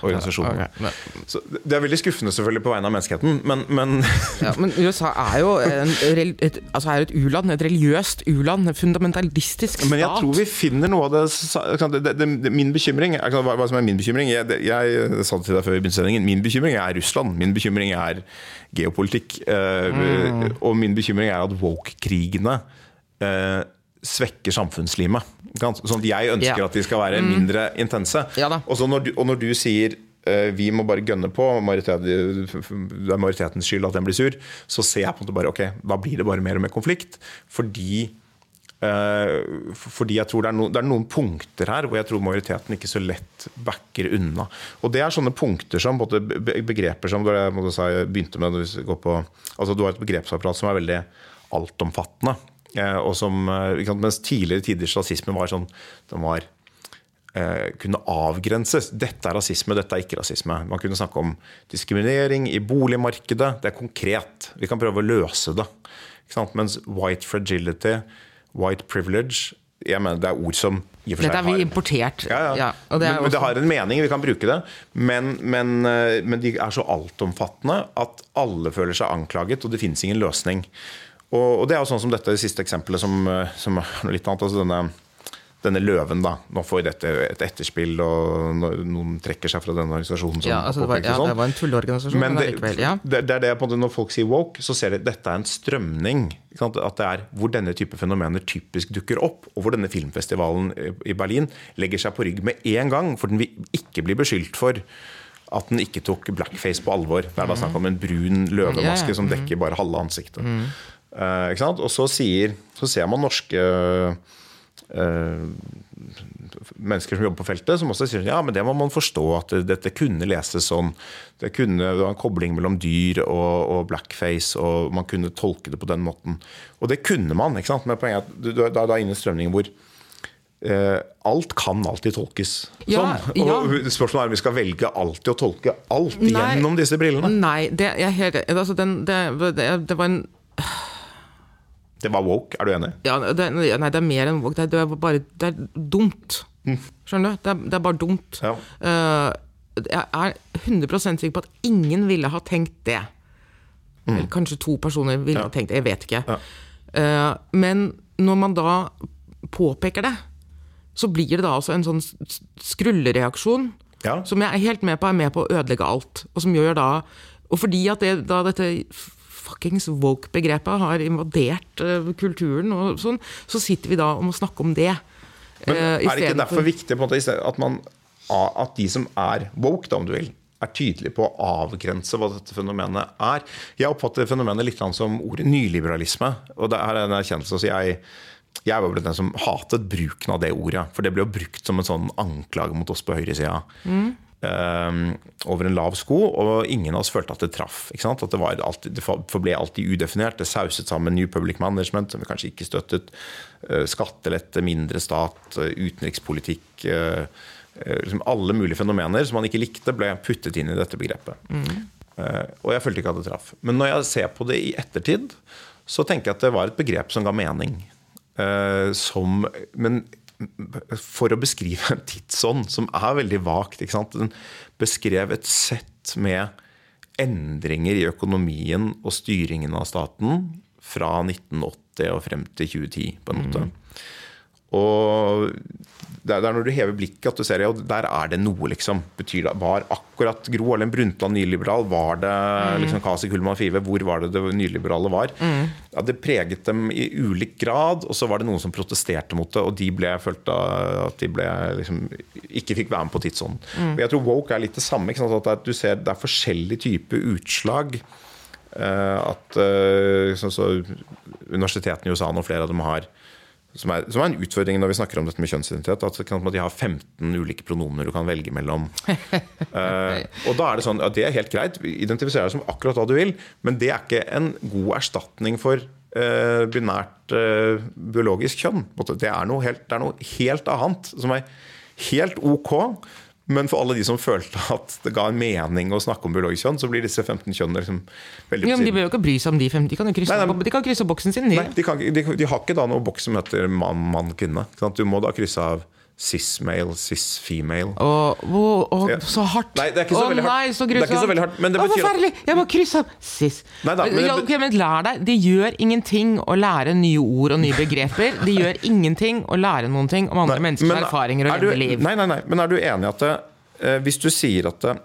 organisasjonene. Okay. Så det er veldig skuffende selvfølgelig på vegne av menneskeheten, men, men Ja, men USA er jo en, et, altså er et u-land, et religiøst u-land, fundamentalistisk stat. Men jeg tror vi finner noe av det, det, det, det Min bekymring hva, hva som er min bekymring jeg, jeg sa det til deg før i begynnelsen. Min bekymring er Russland. Min bekymring er geopolitikk. Mm. Og min bekymring er at woke-krigene eh, svekker samfunnslimet. Sånn at jeg ønsker Ja. at de skal være mindre intense. Ja og, så når du, og når du sier uh, vi må bare gønne på, majoritet, det er majoritetens skyld at den blir sur, så ser jeg på en måte bare ok, da blir det bare mer og mer konflikt. Fordi uh, fordi jeg tror det er, no, det er noen punkter her hvor jeg tror majoriteten ikke så lett backer unna. Og det er sånne punkter som be- begreper som si, begynte med altså Du har et begrepsapparat som er veldig altomfattende. Eh, Og som, eh, mens tidligere tiders rasisme var sånn Den var eh, kunne avgrenses. Dette er rasisme, dette er ikke rasisme. Man kunne snakke om diskriminering i boligmarkedet. Det er konkret. Vi kan prøve å løse det. Mens white fragility, white privilege jeg mener Det er ord som i og for seg Dette er vi importert. ja, ja. Ja, og det er men, men det har en mening, vi kan bruke det. Men, men, men de er så altomfattende at alle føler seg anklaget, og det finnes ingen løsning. Og, og det er jo sånn som dette siste eksempelet, som, eh, som er litt annet. altså denne denne løven, da. Nå får dette et etterspill, og noen trekker seg fra denne organisasjonen. som Ja, altså det, var, ja, sånn. det var en tulleorganisasjon, men, Men det, allikevel. Ja. det, det er det på en måte Når folk sier woke, så ser de at dette er en strømning. At det er hvor denne type fenomener typisk dukker opp, og hvor denne filmfestivalen i Berlin legger seg på rygg med en gang, for den vil ikke bli beskyldt for at den ikke tok blackface på alvor. Det er da snakk om en brun løvemaske ja. som dekker bare halve ansiktet. Eh, sant? Og så, sier, så ser man norske eh, mennesker som jobber på feltet, som også sier ja, men det må man forstå at det, dette kunne leses sånn. Det, kunne, det var en kobling mellom dyr og, og blackface, og man kunne tolke det på den måten. Og det kunne man, ikke sant? men poenget er at du, du, da er inne i strømningen hvor eh, alt kan alltid tolkes Ja, sånn. ja. Og spørsmålet er om vi skal velge alltid å tolke alt Nei. gjennom disse brillene. Nei, det, jeg helt, altså den, det, det var en Det var woke, er du enig? ja, det, Nei, det er mer enn woke. Det, det, er bare Det er dumt. Skjønner du? Det er, det er bare dumt. Ja. Uh, jeg er 100 sikker på at ingen ville ha tenkt det. Eller kanskje to personer ville Mm. Ja. ha tenkt det, jeg vet ikke. Ja. Uh, men når man da påpeker det, så blir det da altså en sånn skrullereaksjon som jeg er helt med på er med på å ødelegge alt. Og som gjør da Og fordi at det, da dette fuckings woke-begrepet har invadert eh, kulturen og sånn, så sitter vi da og må snakke om det. Men Eh, er det ikke derfor viktig måte, at, man, at de som er woke, da, om du vil, er tydelig på å avgrense hva dette fenomenet er. Jeg oppfatter fenomenet litt som ordet nyliberalisme. Og det er en erkjennelse. Så jeg, jeg var vel den som hatet bruken av det ordet. For det ble jo brukt som en sånn anklage mot oss på høyresida. Mm. Um, over en lav sko, og ingen av oss følte at det traff. At det, alltid, det, forble alltid udefinert. Det sauset sammen New Public Management, som vi kanskje ikke støttet. Uh, skattelette, mindre stat, uh, utenrikspolitikk. Uh, liksom alle mulige fenomener som man ikke likte, ble puttet inn i dette begrepet. Mm. og jeg følte ikke at det traff. Men når jeg ser på det i ettertid, så tenker jeg at det var et begrep som ga mening. som, men for å beskrive en tidsånd som er veldig vagt. Den beskrev et sett med endringer i økonomien og styringen av staten fra 1980 og frem til 2010, på en måte. Mm. Og det er når du hever blikket at du ser ja, der er det noe, liksom. Betyr det, Var akkurat Gro Harlem Brundtland nyliberal? Var det mm. liksom Kasi Kullmann Five? Hvor var det det nyliberale var? Mm. Ja, det preget dem i ulik grad, og så var det noen som protesterte mot det. Og de ble følt at de ble, liksom, ikke fikk være med på tidsånden. Mm. jeg tror woke er litt det samme. At du ser Det er forskjellige typer utslag. Uh, at uh, så, så, Universitetene i USA, og flere av dem har som er, som er, en utfordring når vi snakker om dette med kjønnsidentitet. At, de har 15 ulike pronomer du kan velge mellom. uh, og da er Det sånn, at det er helt greit, identifisere deg som akkurat hva du vil, men det er ikke en god erstatning for uh, binært uh, biologisk kjønn. Det er, helt, det er, noe helt, annet, som er helt ok. Men for alle de som følte at det ga en mening å snakke om biologisk kjønn, så blir disse 15 kjønnene liksom veldig ja, men De bør jo ikke bry seg om de 15. De kan jo krysse, nei, nei, de kan krysse boksen sin. De. Nei, de, kan, de, de, har ikke da noe boks som heter mann-kvinne. Man, du må da krysse av cis-male, cis-female. Å, så hardt! Nei, det er ikke så, veldig, hardt. Nei, så grusomt. Det er ikke så veldig hardt. Men det betyr Forferdelig! Jeg må krysse av cis. Nei, da, men, ja, okay, men lær deg. Det gjør ingenting å lære nye ord og nye begreper. Det gjør ingenting å lære noen ting om andre nei, menneskers men, erfaringer og liv. Nei, nei, nei, men er du enig i at det, Eh, hvis du sier at det,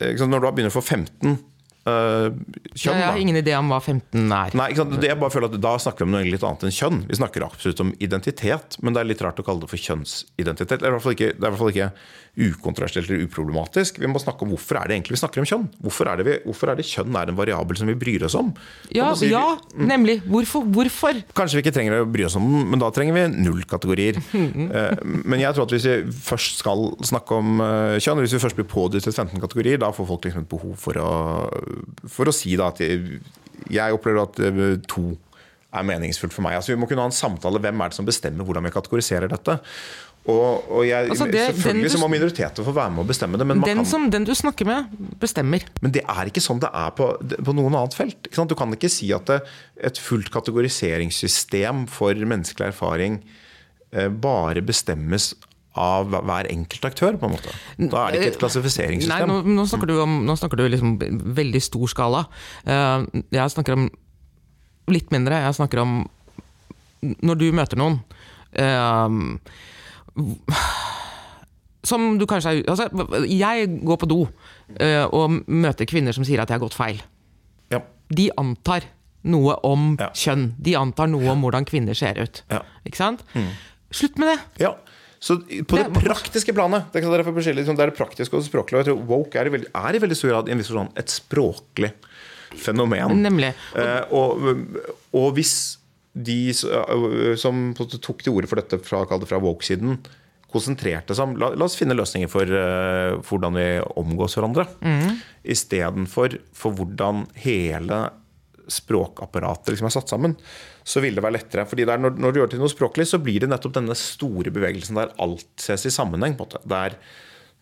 eh, Når du begynner å få 15 Uh, kjønn, jeg har ingen idé om hva 15 er. Nei, jeg bare føler at Da snakker vi om noe litt annet enn kjønn. Vi snakker absolutt om identitet, men det er litt rart å kalle det for kjønnsidentitet. Det er i hvert fall ikke, er ukontroversielt eller uproblematisk. Vi må snakke om hvorfor er det egentlig vi snakker om kjønn. Hvorfor er det, vi, hvorfor er det kjønn er en variabel som vi bryr oss om? Ja, si, ja mm, nemlig. Hvorfor? hvorfor? Kanskje vi ikke trenger å bry oss om den, men da trenger vi null kategorier. Eh, men jeg tror at hvis vi først skal snakke om eh, kjønn, hvis vi først blir pådyttet 15 kategorier, da får folk liksom et behov for å, for å si da at jeg, jeg opplever at eh, to er meningsfullt for meg. Altså, vi må kunne ha en samtale. Hvem er det som bestemmer hvordan vi kategoriserer dette? Og, og jeg, altså det, selvfølgelig så må minoriteter få være med å bestemme det. den, kan, som, den, du snakker med, bestemmer. Men det er ikke sånn det er på, på noen annet felt. Du kan ikke si at det, et fullt kategoriseringssystem for menneskelig erfaring eh, bare bestemmes av hver enkelt aktør, på en måte. Da er det ikke et klassifiseringssystem. Nei, nå, nå snakker du om nå snakker du liksom veldig stor skala. Uh, jeg snakker om litt mindre. Jeg snakker om når du møter noen. Uh, som du kanskje er altså, Jeg går på do uh, og møter kvinner som sier at jeg har gått feil. Ja. De antar noe om ja. kjønn. De antar noe om hvordan kvinner ser ut. Ja. Ikke sant? Mm. Slutt med det! Ja. Så på det, det praktiske planet Det er det, det praktiske og språklige. Og jeg tror woke er i veldig, er i veldig stor grad i en viss sånn, et språklig fenomen. Nemlig. Uh, og, og hvis de som tok til orde for dette fra, fra woke-siden, konsentrerte seg om la, la, oss finne løsninger for uh, hvordan vi omgås hverandre. Mm. Istedenfor for hvordan hele språkapparatet liksom er satt sammen. Så vil det være lettere. fordi der, når, når, du gjør det til noe språklig, så blir det nettopp denne store bevegelsen der alt ses i sammenheng. på en måte. Der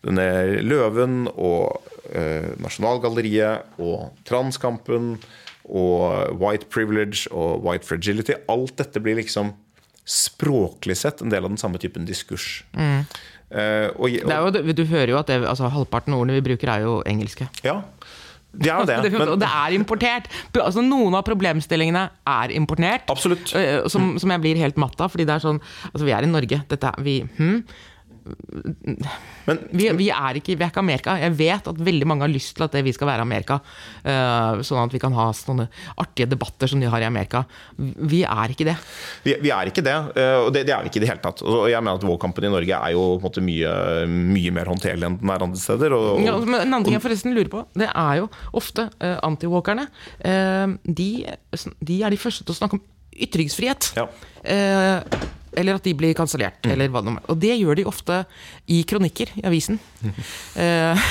denne Løven og uh, Nasjonalgalleriet og Transkampen og white privilege og white fragility. Alt dette blir liksom språklig sett en del av den samme typen diskurs. Mm. Uh, og, og, jo, du hører jo at det, altså, halvparten av ordene vi bruker, er jo engelske. Ja, det er jo det. Men, og det er importert. Altså, noen av problemstillingene er importert. Absolutt. Uh, som, som, jeg blir helt matt av. Fordi det er sånn Altså, vi er i Norge. Dette er vi hm? Men, vi, vi, er ikke, vi er ikke Amerika. Jeg vet at veldig mange har lyst til at vi skal være Amerika. Uh, sånn at vi kan ha sånne artige debatter som de har i Amerika. Vi er ikke det. Vi, vi er ikke det, uh, og det, det, er vi ikke i det hele tatt. Og jeg mener at valgkampen i Norge er jo måte mye, mye mer håndterlig enn den er andre steder. Og, og, ja, men en annen ting jeg forresten lurer på, det er jo ofte uh, antiwalkerne. de, de er de første til å snakke om ytringsfrihet. Ja. Eh, eller at de blir kansellert. Mm. Og det gjør de ofte i kronikker i avisen. Eh,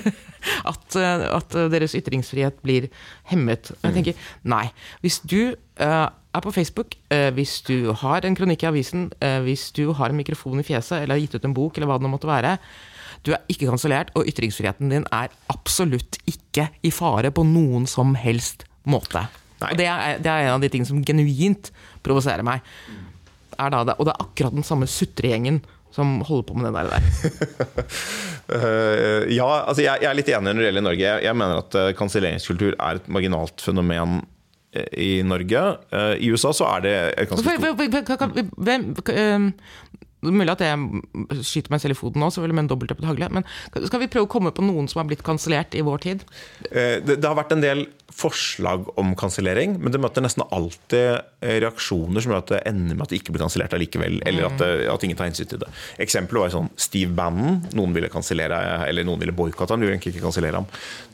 at, eh, at, deres ytringsfrihet blir hemmet. Jeg tenker nei. Hvis du uh, er på Facebook, hvis du har en kronikk i avisen, hvis du har en mikrofon i fjeset eller har gitt ut en bok, eller hva det måtte være, du er ikke kansellert, og ytringsfriheten din er absolutt ikke i fare på noen som helst måte. Og det er, det er, en av de tingene som genuint provoserer meg er da det. Og det er akkurat den samme sutregjengen som holder på med det der. uh, ja, altså jeg, jeg, er litt enig når det gjelder Norge. Jeg, jeg mener at uh, kanselleringskultur er et marginalt fenomen uh, i Norge. I USA så er det et ganske stort Mulig at jeg skyter meg selv i foten nå, selvfølgelig med en dobbeltøppet hagle. Men skal vi prøve å komme på noen som har blitt kansellert i vår tid? Det, det har vært en del forslag om kansellering, men det møter nesten alltid reaksjoner som gjør at det ender med at det ikke blir kansellert allikevel. Eller at, det, at, ingen tar hensyn til det. Eksempelet var sånn Steve Bannon. Noen ville kansellere eller noen ville boikotte ham. De ville egentlig ikke kansellere ham.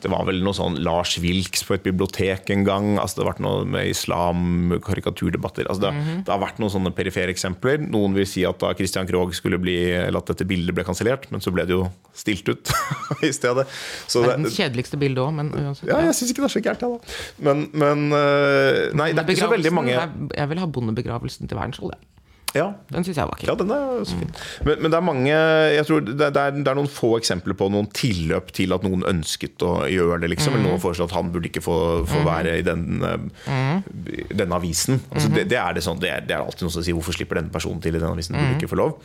Det var vel noe sånn Lars Wilks på et bibliotek en gang. Altså, det har vært noe med islam, karikaturdebatter. Altså, det, mm -hmm. det, har vært noen sånne perifere eksempler. Noen vil si at da Christian Krogh skulle bli, eller at dette bildet ble kansellert, men så ble det jo stilt ut i stedet. Så det er det kjedeligste bildet òg, men uansett. Ja, jeg syns ikke det er så gærent, jeg, da. Men, men eh, Nei, det er ikke så veldig mange Jeg vil ha bondebegravelsen til Wernskjold, jeg. Ja. Den syns jeg var kul. Ja, den er så fin. Men, men, det er mange Jeg tror det er, det er, noen få eksempler på noen tilløp til at noen ønsket å gjøre det, liksom. Mm. Eller noen foreslår at han burde ikke få, få mm. være i den, mm. denne avisen. Altså, det, det, er det, sånn, det, er, det er alltid noen som sier 'hvorfor slipper denne personen til i denne avisen'? Burde mm. ikke få lov.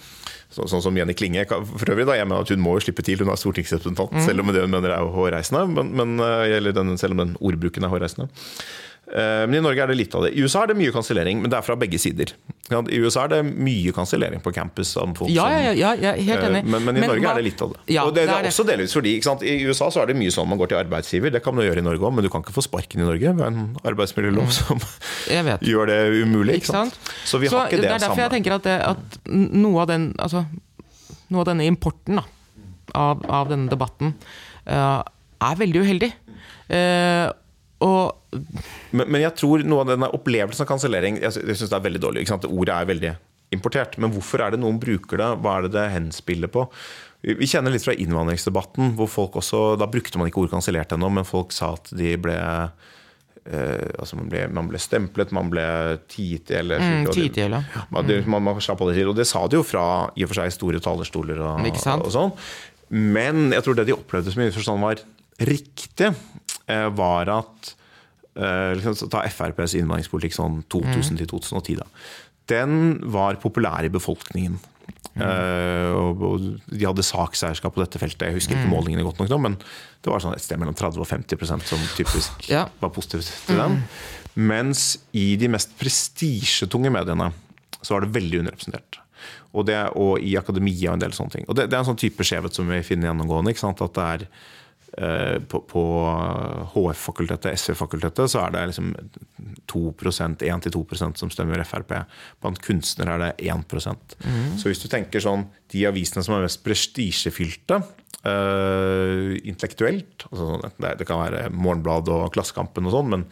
Så, sånn som Jenny Klinge. For øvrig da, jeg mener at Hun må jo slippe til, hun er stortingsrepresentant, mm. selv om det hun mener er hårreisende. Men, men, eh, eller den, selv om den ordbruken er hårreisende. Eh, men i Norge er det litt av det. I USA er det mye kansellering, men det er fra begge sider. I USA er det mye kansellering på campus. ja, ja, ja, ja, helt enig. Eh, men, men i men, Norge hva? er det litt av det. Ja, og det, det er også delvis fordi I USA så er det mye sånn man går til arbeidsgiver. Det kan man gjøre i Norge òg, men du kan ikke få sparken i Norge. Det er en arbeidsmiljølov mm. som gjør det umulig. Ikke sant? Så vi så har ikke det, samme. Det er derfor samme. jeg tenker at, det, at noe, av den, altså, noe av denne importen da, av, av, denne debatten uh, er veldig uheldig. Uh, og men, men, jeg tror noe av denne opplevelsen av kansellering Jeg, jeg syns det er veldig dårlig. Ordet er veldig importert. Men hvorfor er det noen bruker det? Hva er det det henspiller på? Vi kjenner litt fra innvandringsdebatten, hvor folk også Da brukte man ikke ordet kansellert ennå, men folk sa at de ble Uh, altså man, ble, man, ble, stemplet, man ble tiet i hjel. Mm, ja. Man, man, man slapp av til. Og det sa de jo fra i og for seg store talerstoler og, og sånn. Men jeg tror det de opplevde som i forstand var riktig, var at Eh, liksom, ta FrPs innvandringspolitikk sånn 2000 til 2010. da. Den var populær i befolkningen. Mm. Uh, og, og, de hadde sakseierskap på dette feltet. Jeg husker ikke mm. målingene godt nok nå, men det var sånn et sted mellom 30 og 50% som typisk ja. var positivt til den. Mm. Mens i de mest prestisjetunge mediene så var det veldig underrepresentert. Og, det, og i akademia og en del sånne ting. Og det, det er en sånn type skjevhet som vi finner gjennomgående. At det er Eh, på, på HF-fakultetet, SV-fakultetet, så er det liksom 1-2% som stemmer Frp. Blant kunstnere er det 1 mm. Så hvis du tenker sånn de avisene som er mest prestisjefylte uh, intellektuelt altså sånn, det, det, kan være Morgenbladet og Klassekampen og sånn, men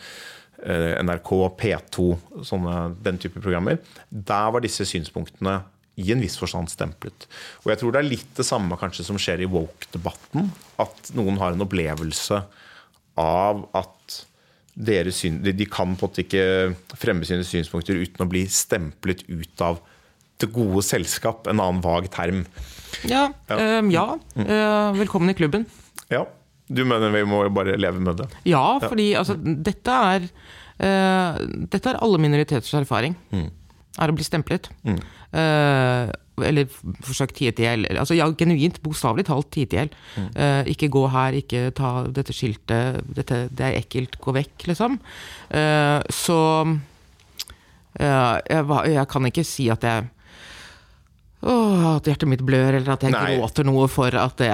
uh, NRK, P2, sånne, den type programmer, der var disse synspunktene i en viss forstand stemplet. Og jeg tror det er litt det samme kanskje som skjer i woke-debatten. At noen har en opplevelse av at deres syn, de kan på en måte ikke fremme sine synspunkter uten å bli stemplet ut av det gode selskap, en annen vag term. Ja. Ja. Øh, ja. Øh, velkommen i klubben. Ja. Du mener vi må bare leve med det? Ja, fordi altså, dette er Uh, Dette er alle minoriteters erfaring. Mm er å bli stemplet. Mm. Uh, eller forsøkt tiet i hjel. Altså, ja, genuint, bokstavelig talt tiet i hjel. Mm. Uh, ikke gå her, ikke ta dette skiltet, dette, det er ekkelt, gå vekk, liksom. Uh, så jeg, jeg, kan ikke si at jeg åh, at hjertet mitt blør, eller at jeg Nei. gråter noe for at det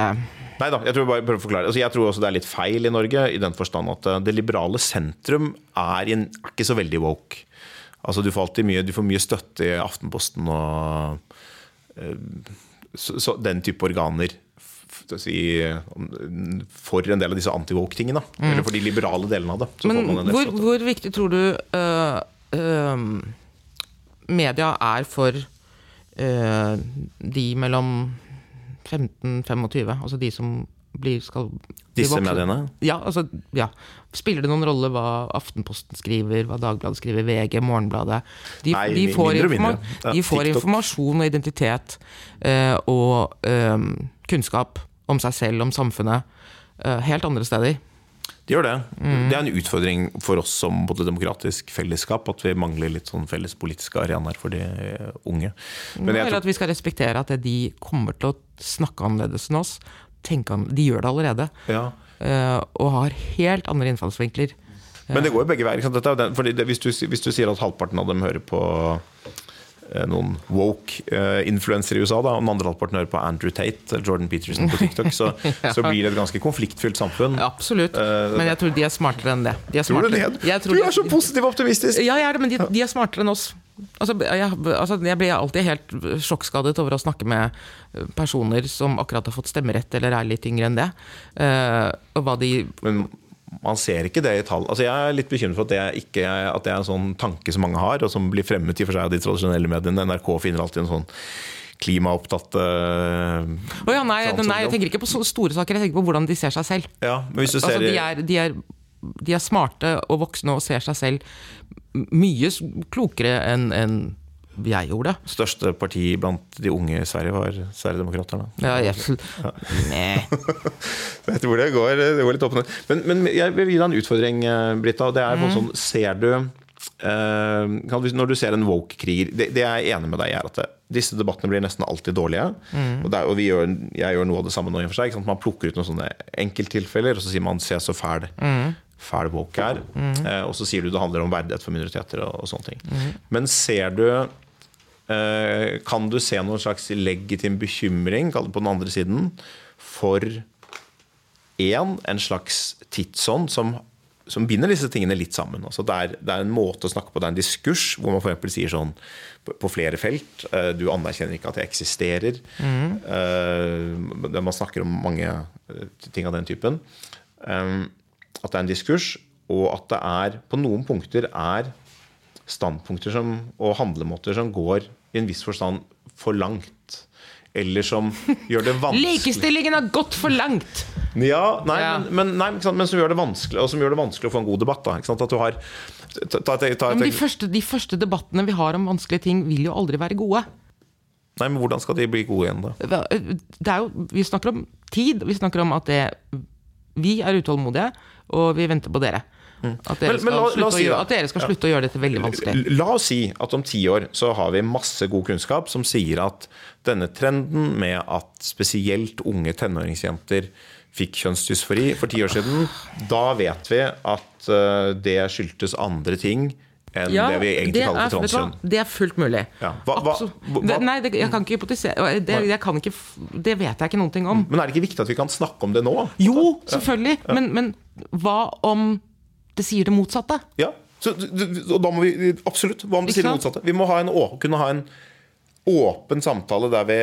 Nei da, jeg tror bare prøver å forklare. Altså, jeg tror også det er litt feil i Norge, i den forstand at det liberale sentrum er, en, er ikke så veldig woke. Altså, du får alltid mye, du får mye støtte i Aftenposten og eh, så, så, den type organer si, for en del av disse anti-woke-tingene. Eller for de liberale delene av det. Så Men hvor, hvor viktig tror du uh, uh, media er for uh, de mellom 15-25, altså de som blir skal bli Disse voksne? mediene? Ja, altså, ja. Spiller det noen rolle hva Aftenposten skriver, hva Dagbladet skriver, VG, Morgenbladet? De, Nei, de, får, mindre informa mindre. Ja, de får informasjon og identitet uh, og um, kunnskap om seg selv, om samfunnet, uh, helt andre steder. De gjør det. Mm. Det er en utfordring for oss som både demokratisk fellesskap, at vi mangler litt sånn felles politiske arenaer for de unge. Men Eller tror, at vi skal respektere at de kommer til å snakke annerledes enn oss. Tenke an de gjør det allerede. ja. Eh, og har helt andre innfallsvinkler. Men det går jo begge veier. er hvis, du, hvis du sier at halvparten av dem hører på eh, noen woke-influensere i USA, da, og den andre halvparten hører på Andrew Tate Jordan Peterson på TikTok, så, så blir det et ganske konfliktfylt samfunn. Absolutt. Eh, Men jeg tror de er smartere enn det. De er Tror du det? Jeg Du er så positiv og optimistisk! Ja, jeg er det, men de, de er smartere enn oss. Altså, jeg, altså, jeg blir alltid helt sjokkskadet over å snakke med eh, personer som akkurat har fått stemmerett eller er litt yngre enn det. Uh, og hva de Men man ser ikke det i tall. Altså, jeg er litt bekymret for at det, ikke, at det er en sånn tanke som mange har, og som blir fremmet i for seg av de tradisjonelle mediene. NRK finner alltid en sånn klimaopptatt uh, oh ja, nei, nei, jeg tenker ikke på store saker, jeg tenker på hvordan de ser seg selv. Ja, Altså, de, er, de, er, de er smarte og voksne og ser seg selv mye klokere enn enn jeg gjorde. største parti blant de unge i Sverige var Sverigedemokraterna. Ja, jeg, nei. Jeg tror det går, det går litt opp og ned. Men, men jeg vil gi deg en utfordring, Brita. Det er sånn, Ser du uh, Når du ser en woke-kriger det, det jeg er enig med deg i, er at det, disse debattene blir nesten alltid dårlige. Og, det er, og vi gjør, jeg gjør noe av det samme nå. i og for seg? Man plukker ut noen sånne enkelttilfeller, og så sier man 'se så fæl'. Fæl woke er. Eh, og så sier du det handler om verdighet for minoriteter og, og sånne ting. Men ser du eh, Kan du se noen slags legitim bekymring på den andre siden for én, en slags tidsånd som, som binder disse tingene litt sammen. Altså det, er, det er en måte å snakke på, det er en diskurs hvor man f.eks. sier sånn på, på flere felt eh, Du anerkjenner ikke at jeg eksisterer. Mm. man snakker om mange eh, ting av den typen. Um, at det er en diskurs, og at det er på noen punkter er standpunkter som, og handlemåter som går i en viss forstand for langt. Eller som gjør det vanskelig Likestillingen har gått for langt! ja, nei, Ja. Men, men, nei, men som gjør det vanskelig Og som gjør det vanskelig å få en god debatt. Da? At du har ta, ta, ta, Men de første, de første debattene vi har om vanskelige ting, vil jo aldri være gode. Nei, men Hvordan skal de bli gode igjen, da? Det er jo, vi snakker om tid, vi snakker om at det, vi er utålmodige, og vi venter på dere. At dere, Men- men la- la si gjøre, at dere skal slutte å gjøre dette veldig vanskelig. La oss si at om ti år så har vi masse god kunnskap som sier at denne trenden med at spesielt unge tenåringsjenter fikk kjønnsdysfori for ti år siden, da vet vi at eh, det skyldtes andre ting enn det vi egentlig det kaller er, for transkjønn. Det er fullt mulig. Ja. Hva- hva- hva- det, nei, det, jeg kan ikke hypotisere det, jeg kan ikke, det vet jeg ikke noen ting om. Men er det ikke viktig at vi kan snakke om det nå? Jo, selvfølgelig! Men, men hva om det sier det motsatte? Ja, så, og da må vi Absolutt. Hva om det sier det motsatte? Vi må ha en, kunne ha en åpen samtale der vi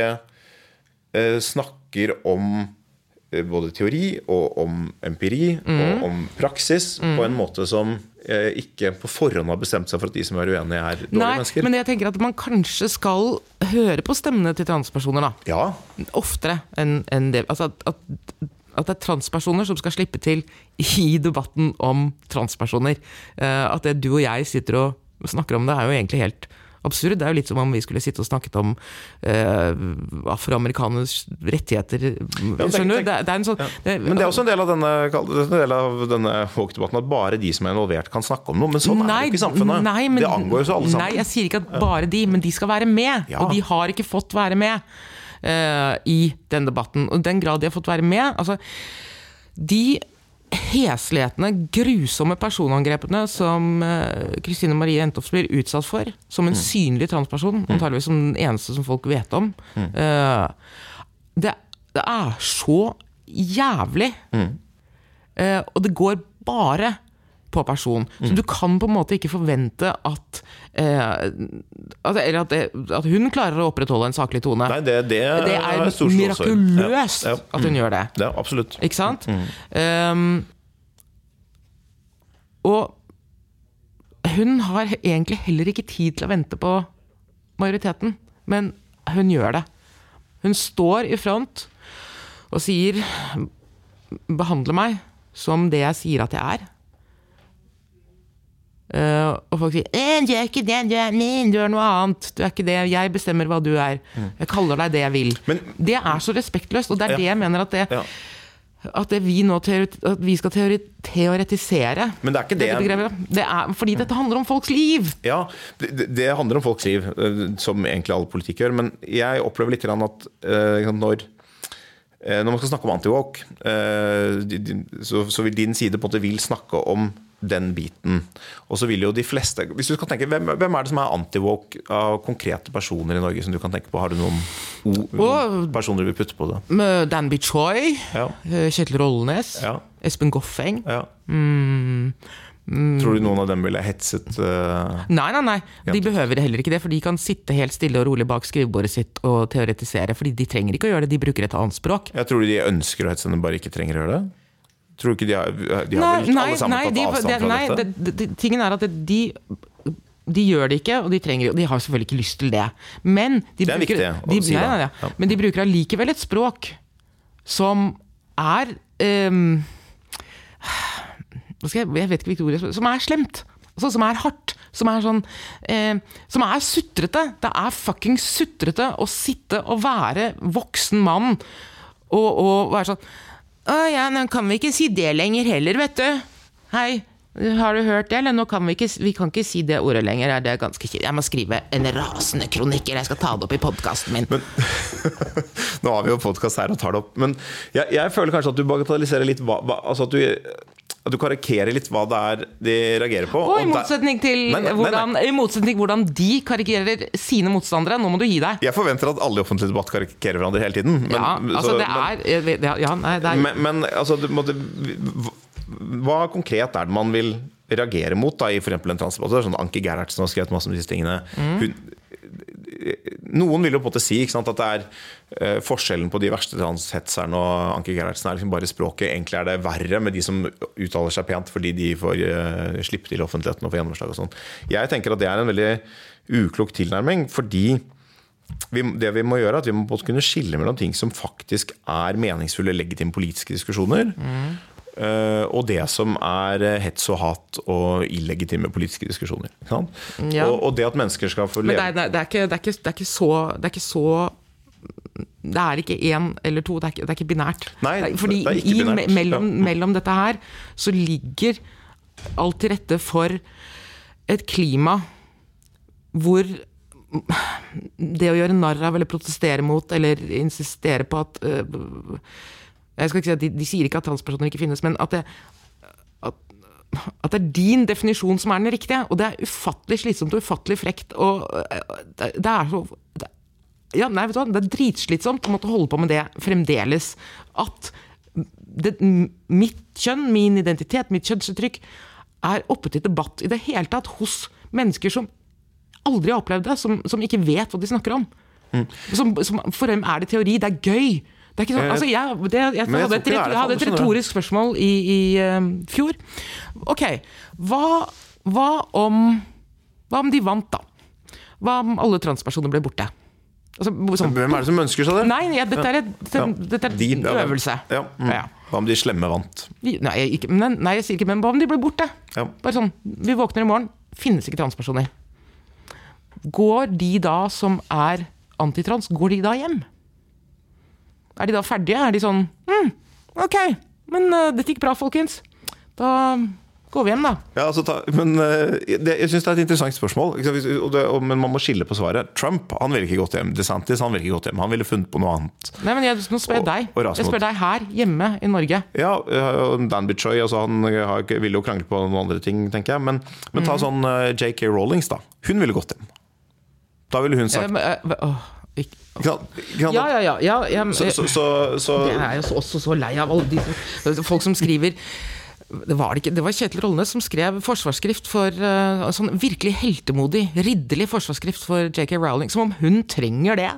eh, snakker om eh, både teori og om empiri mm. og om praksis på en måte som eh, ikke på forhånd har bestemt seg for at de som er uenige, er dårlige Nei, mennesker. men jeg tenker at man kanskje skal høre på stemmene til transpersoner, da. Ja, Oftere enn en det. Altså at, at, at det er transpersoner som skal slippe til i debatten om transpersoner. Eh, at det du og jeg sitter og snakker om det, er jo egentlig helt absurd. Det er jo litt som om vi skulle sitte og snakket om uh, afroamerikaners rettigheter. tenk- Skjønner du? Det, det er en sånn det, Men det er også en del av denne, del av denne woke-debatten at bare de som er involvert, kan snakke om noe. Men sånn er det jo ikke i samfunnet. Nei, men, det angår jo så alle sammen. Nei, jeg sier ikke at bare de, men de skal være med. Ja. Og de har ikke fått være med eh, i den debatten. Og i den grad de har fått være med altså, De heslighetene, grusomme personangrepene som Kristine Kristine Marie Jentoft blir utsatt for, som en synlig transperson, antageligvis som den eneste som folk vet om uh, det, det er så jævlig. Eh, og det går bare på person. Så du kan på en måte ikke forvente at eh, at, Eller at, det, at hun klarer å opprettholde en saklig tone. Nei, det, det, det er stor slåssord. mirakuløst Ja, ja. at hun gjør det. Ja, absolutt. Ikke sant? Um, og hun har egentlig heller ikke tid til å vente på majoriteten, men hun gjør det. Hun står i front og sier 'behandle meg som det jeg sier at jeg er'. Eh, og folk sier 'du er ikke det, du er min, du er noe annet'. Du er ikke det, jeg bestemmer hva du er. Jeg kaller deg det jeg vil. Men- det er så respektløst, og det er Ja. det jeg mener at det Ja. at det vi nå at vi skal teoretisere Men det er ikke det- dette. Det er fordi dette handler om folks liv. Ja, det, det handler om folks liv, eh, som egentlig all politikk gjør. Men jeg opplever litt grann at uh, når, når man skal snakke om antiwalk, så vil din side på en måte vil snakke om den biten. Og så vil jo de fleste Hvis du kan tenke, Hvem, hvem er det som er antiwoke av konkrete personer i Norge som du kan tenke på? Har du noen noen personer du vil putte på det? Med Danby Choi, Ja. eh, Kjetil Rollenes. Ja. Espen Goffeng. ja. Mm, Tror du noen av dem ville hetset uh, Nei, nei, nei. De behøver heller ikke det, for de kan sitte helt stille og rolig bak skrivebordet sitt og teoretisere. Fordi de trenger ikke å gjøre det, de bruker et annet språk. Jeg tror de ønsker å hetse, men bare ikke trenger å gjøre det? Tror du ikke de har, de har Nei, vel alle sammen nei, tatt de, avstand de, fra nei dette? det, det, tingen er at de de gjør det ikke, og de, trenger, de har selvfølgelig ikke lyst til det. Men de, Det er bruker, de, si nei, nei, Ja. Men de bruker allikevel et språk som er um, jeg, jeg vet ikke hvilket ord jeg Som er slemt. Altså, som er hardt. Som er sånn eh, Som er sutrete. Det er fucking sutrete å sitte og være voksen mann og, og være sånn Å ja, nå kan vi ikke si det lenger heller, vet du. Hei, har du hørt det, eller? Nå kan vi ikke, vi kan ikke si det ordet lenger. Det er ganske kjipt. Jeg må skrive en rasende kronikk, eller jeg skal ta det opp i podkasten min. Nå har vi jo podkast her og tar det opp, men jeg, jeg føler kanskje at du bagatelliserer litt hva, hva Altså at du, at du karikerer litt hva det er de reagerer på. Og og i motsetning til Nei, nei, nei, hvordan, i motsetning hvordan de karikerer sine motstandere. Nå må du gi deg. Jeg forventer at alle i offentlig debatt karikerer hverandre hele tiden. Men, ja, altså så- det er ja, nei, det er Men, men altså, måtte, hva konkret er det man vil reagere mot da, i eksempel en transdebatt? Sånn Anki Gerhardsen har skrevet masse om disse tingene. Mm. Hun, noen vil jo på en måte si sant, at det er eh, forskjellen på de verste transhetserne og Anki Gerhardsen er liksom bare språket. Egentlig er det verre med de som uttaler seg pent fordi de får uh, slippe til offentligheten og få gjennomslag og sånn. Jeg tenker at det er en veldig uklok tilnærming, fordi vi, det vi må gjøre er at vi må både kunne skille mellom ting som faktisk er meningsfulle, legitime politiske diskusjoner, eh, og det som er eh, hets og hat og illegitime politiske diskusjoner. Ja. Og, og det at mennesker skal få Men leve det er, det, er ikke, det, er ikke, det er ikke så Det er ikke så det er ikke én eller to, det er ikke, det er ikke binært. Nei, Fordi det er ikke binært. I, mellom, mellom dette her så ligger alt til rette for et klima hvor det å gjøre narr av eller protestere mot eller insistere på at øh, Jeg skal ikke si at de, de sier ikke at transpersoner ikke finnes, men at det, at, at det er din definisjon som er den riktige. Og det er ufattelig slitsomt og ufattelig frekt. Og det, det er så det, ja, nei, vet du hva? Det er dritslitsomt å måtte holde på med det fremdeles. At det, mitt kjønn, min identitet, mitt kjønnsuttrykk er oppe til debatt i det hele tatt hos mennesker som aldri har opplevd det, som, som ikke vet hva de snakker om. Som, som, for dem er det teori, det er gøy. Det er ikke sånn, Eh, altså jeg, det, jeg, jeg hadde, et, jeg hadde et retorisk spørsmål i, i uh, fjor. Ok, hva, hva om Hva om de vant, da? Hva om alle transpersoner ble borte? Altså, sånn, Hvem er det som ønsker seg det? Nei, ja, dette er, et, Ja. dette er en øvelse. Ja. Mm. Ja. Hva om de slemme vant? Nei, ikke, men, nei, jeg sier ikke men hva om de ble borte? Ja. Bare sånn, Vi våkner i morgen, finnes ikke transpersoner. Går de da som er antitrans, går de da hjem? Er de da ferdige? Er de sånn mm, Ok, men uh, dette gikk bra, folkens. Da Går vi hjem, da? Ja, altså, ta, men uh, det, Jeg syns det er et interessant spørsmål. Hvis- Og det, og, men man må skille på svaret. Trump han ville ikke gått hjem. DeSantis han ville ikke gått hjem. Han ville funnet på noe annet. Nei, men jeg, Nå spør jeg deg. og Jeg spør deg her, hjemme i Norge. Ja, Dan Bichoy altså, han har, ville jo krangle på noen andre ting, tenker jeg. Men, men ta sånn uh, JK Rowlings, da. Hun ville gått hjem. Da ville hun Eh, sagt uh, eh, ikke- kan, sant? Ja, ja, ja. ja, ja Så, så, så, så Jeg er jo også så lei av alle de folk som skriver det var, det, det var Kjetil Rollnes som skrev forsvarsskrift for uh, sånn virkelig heltemodig, ridderlig forsvarsskrift for JK Rowling. Som om hun trenger det.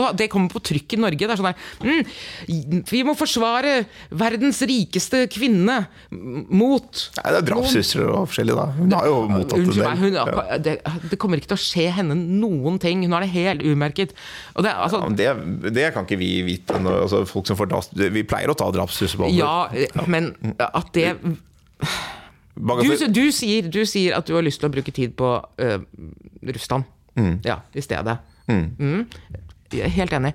Og det kommer på trykk i Norge. Det er sånn der mm, Vi må forsvare verdens rikeste kvinne mot Nei, det er drapstrusler og forskjellig, da. Hun har jo mottatt en del. hun. Ja. det, det kommer ikke til å skje henne noen ting. Hun har det helt umerket. Det, altså, Ja, det, det kan ikke vi vite. Når, altså, folk som får draps, vi pleier å ta drapstrusler på alvor. ja, men at det Du, du, sier, du sier at du har lyst til å bruke tid på øh, Russland. Ja, i stedet. Mm. Er helt enig.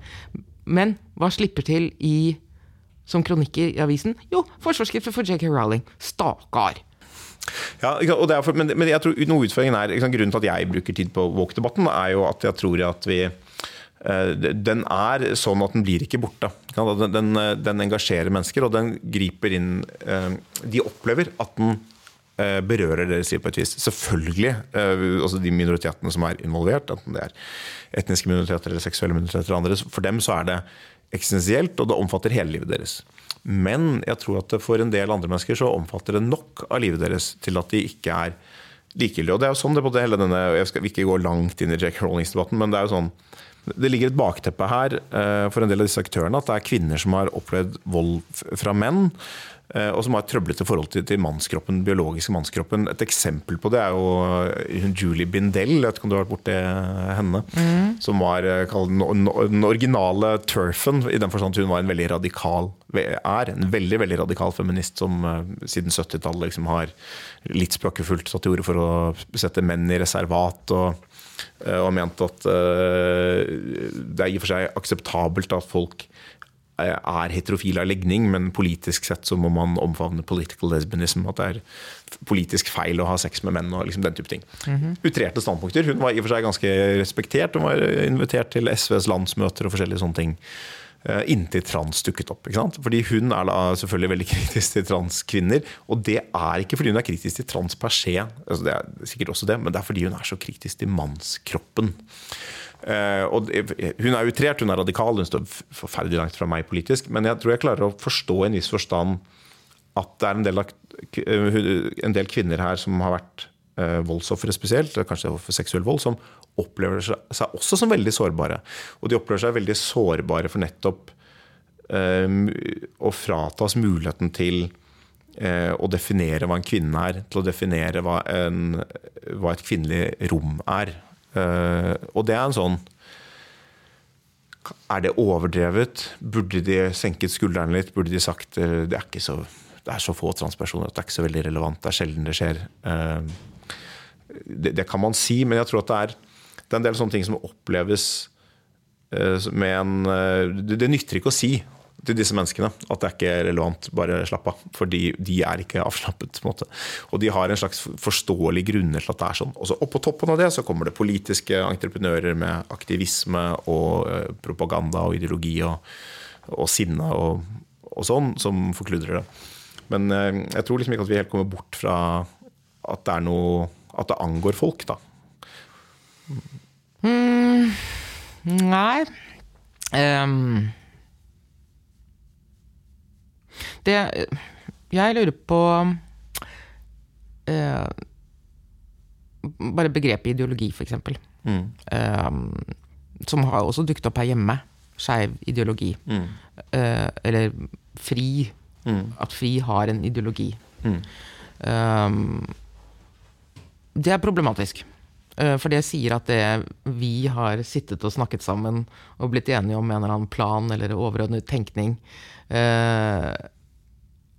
Men hva slipper til i som kronikker i avisen? Jo, forsvarsskrifter for JK Rowling. Stakkar. Ja, og det er for, men, men jeg tror noe utfordringen er liksom, Grunnen til at jeg bruker tid på Walk-debatten, er jo at jeg tror at vi eh, den er sånn at den blir ikke borte. Den, den, eh, den engasjerer mennesker, og den griper inn eh, De opplever at den berører deres liv på et vis. Selvfølgelig. også altså De minoritetene som er involvert, enten det er etniske minoriteter eller seksuelle minoriteter eller andre, for dem så er det eksistensielt, og det omfatter hele livet deres. Men jeg tror at for en del andre mennesker så omfatter det nok av livet deres til at de ikke er likegyldige. Og det er jo sånn det både hele denne Jeg skal ikke gå langt inn i Jack Rollings-debatten, men det er jo sånn det ligger et bakteppe her eh, for en del av disse aktørene at det er kvinner som har opplevd vold fra menn. Eh, Og som har et trøblete forhold til, til mannskroppen, biologiske mannskroppen. Et eksempel på det er jo eh, Julie Bindel, jeg vet ikke om du har vært borti henne. Som var eh, den, originale turfen, i den forstand at hun var en veldig radikal er en veldig veldig radikal feminist som siden 70-tallet liksom har litt spøkefullt tatt til orde for å sette menn i reservat. og og ment at det er i og for seg akseptabelt at folk er heterofil av legning, men politisk sett så må man omfavne political lesbianism. At det er politisk feil å ha sex med menn og liksom den type ting. Utrerte standpunkter. Hun var i og for seg ganske respektert. Hun var invitert til SVs landsmøter og forskjellige sånne ting. eh, Inntil trans dukket opp. ikke sant? Fordi hun er da selvfølgelig veldig kritisk til transkvinner. Og det er ikke fordi hun er kritisk til trans per se, altså det er sikkert også det, men det er fordi hun er så kritisk til mannskroppen. Eh, og hun er utrert, hun er radikal, hun står forferdelig langt fra meg politisk. Men jeg tror jeg klarer å forstå i en viss forstand at det er en del, eh, en del kvinner her som har vært eh, voldsofre spesielt, kanskje for seksuell vold, som opplever seg også som veldig sårbare. Og de opplever seg veldig sårbare for nettopp um, å fratas muligheten til uh, å definere hva en kvinne er, til å definere hva, en, hva et kvinnelig rom er. Eh, og det er en sånn Er det overdrevet? Burde de senket skuldrene litt? Burde de sagt uh, det er, ikke så, det er så få transpersoner at det er ikke så veldig relevant? Det er sjelden det skjer. Uh, det, det kan man si, men jeg tror at det er, det er en del sånne ting som oppleves med en det, det nytter ikke å si til disse menneskene at det er ikke relevant, bare slapp av. For de er ikke avslappet. på en måte. Og de har en slags forståelig grunner til at det er sånn. Og så oppå toppen av det så kommer det politiske entreprenører med aktivisme og eh, propaganda og ideologi og, og sinne og, og sånn, som forkludrer det. Men eh, jeg tror liksom ikke at vi helt kommer bort fra at det er noe At det angår folk, da. Nei Ehm, Det Jeg lurer på eh, Bare begrepet ideologi, for eksempel. Ehm, som har også dukket opp her hjemme. Skeiv ideologi. Eh, eller fri. At fri har en ideologi. Ehm, det er problematisk. Eh, For det sier at det vi har sittet og snakket sammen og blitt enige om en eller annen plan eller overordnet tenkning eh,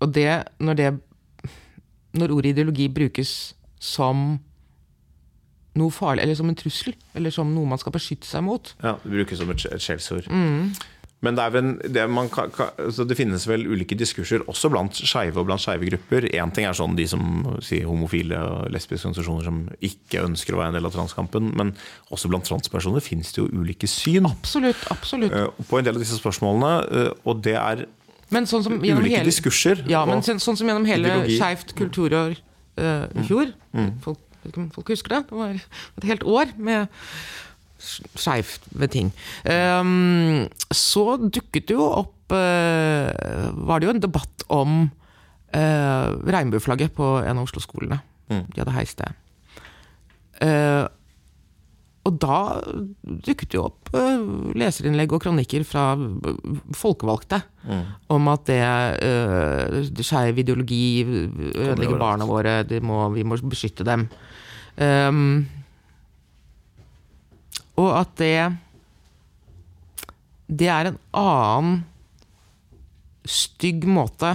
Og det når, det når ordet ideologi brukes som noe farlig, eller som en trussel, eller som noe man skal beskytte seg mot Ja, Det brukes som et, skjellsord. Mm. Men det, vel, det, man kan, kan, så det finnes vel ulike diskurser også blant skeive og blant skeive grupper. Én ting er sånn de som sier homofile og lesbiske organisasjoner som ikke ønsker å være en del av transkampen, men også blant transpersoner finnes det jo ulike syn Absolutt. absolutt. eh, på en del av disse spørsmålene. eh, Og det er Men sånn som gjennom ulike hele, diskurser. Ja, men sånn, sånn som gjennom hele. Skeivt kulturår i fjor folk, ikke om folk husker det? Det var et helt år med skeive ting. Um, så dukket det jo opp uh, Var det jo en debatt om uh, regnbueflagget på en av Oslo-skolene. De hadde heist det. Eh, og da dukket jo opp eh, leserinnlegg og kronikker fra folkevalgte folkevalgte om at det uh, skeiv ideologi ødelegger barna våre, de må, vi må beskytte dem. Um, og at det Det er en annen stygg måte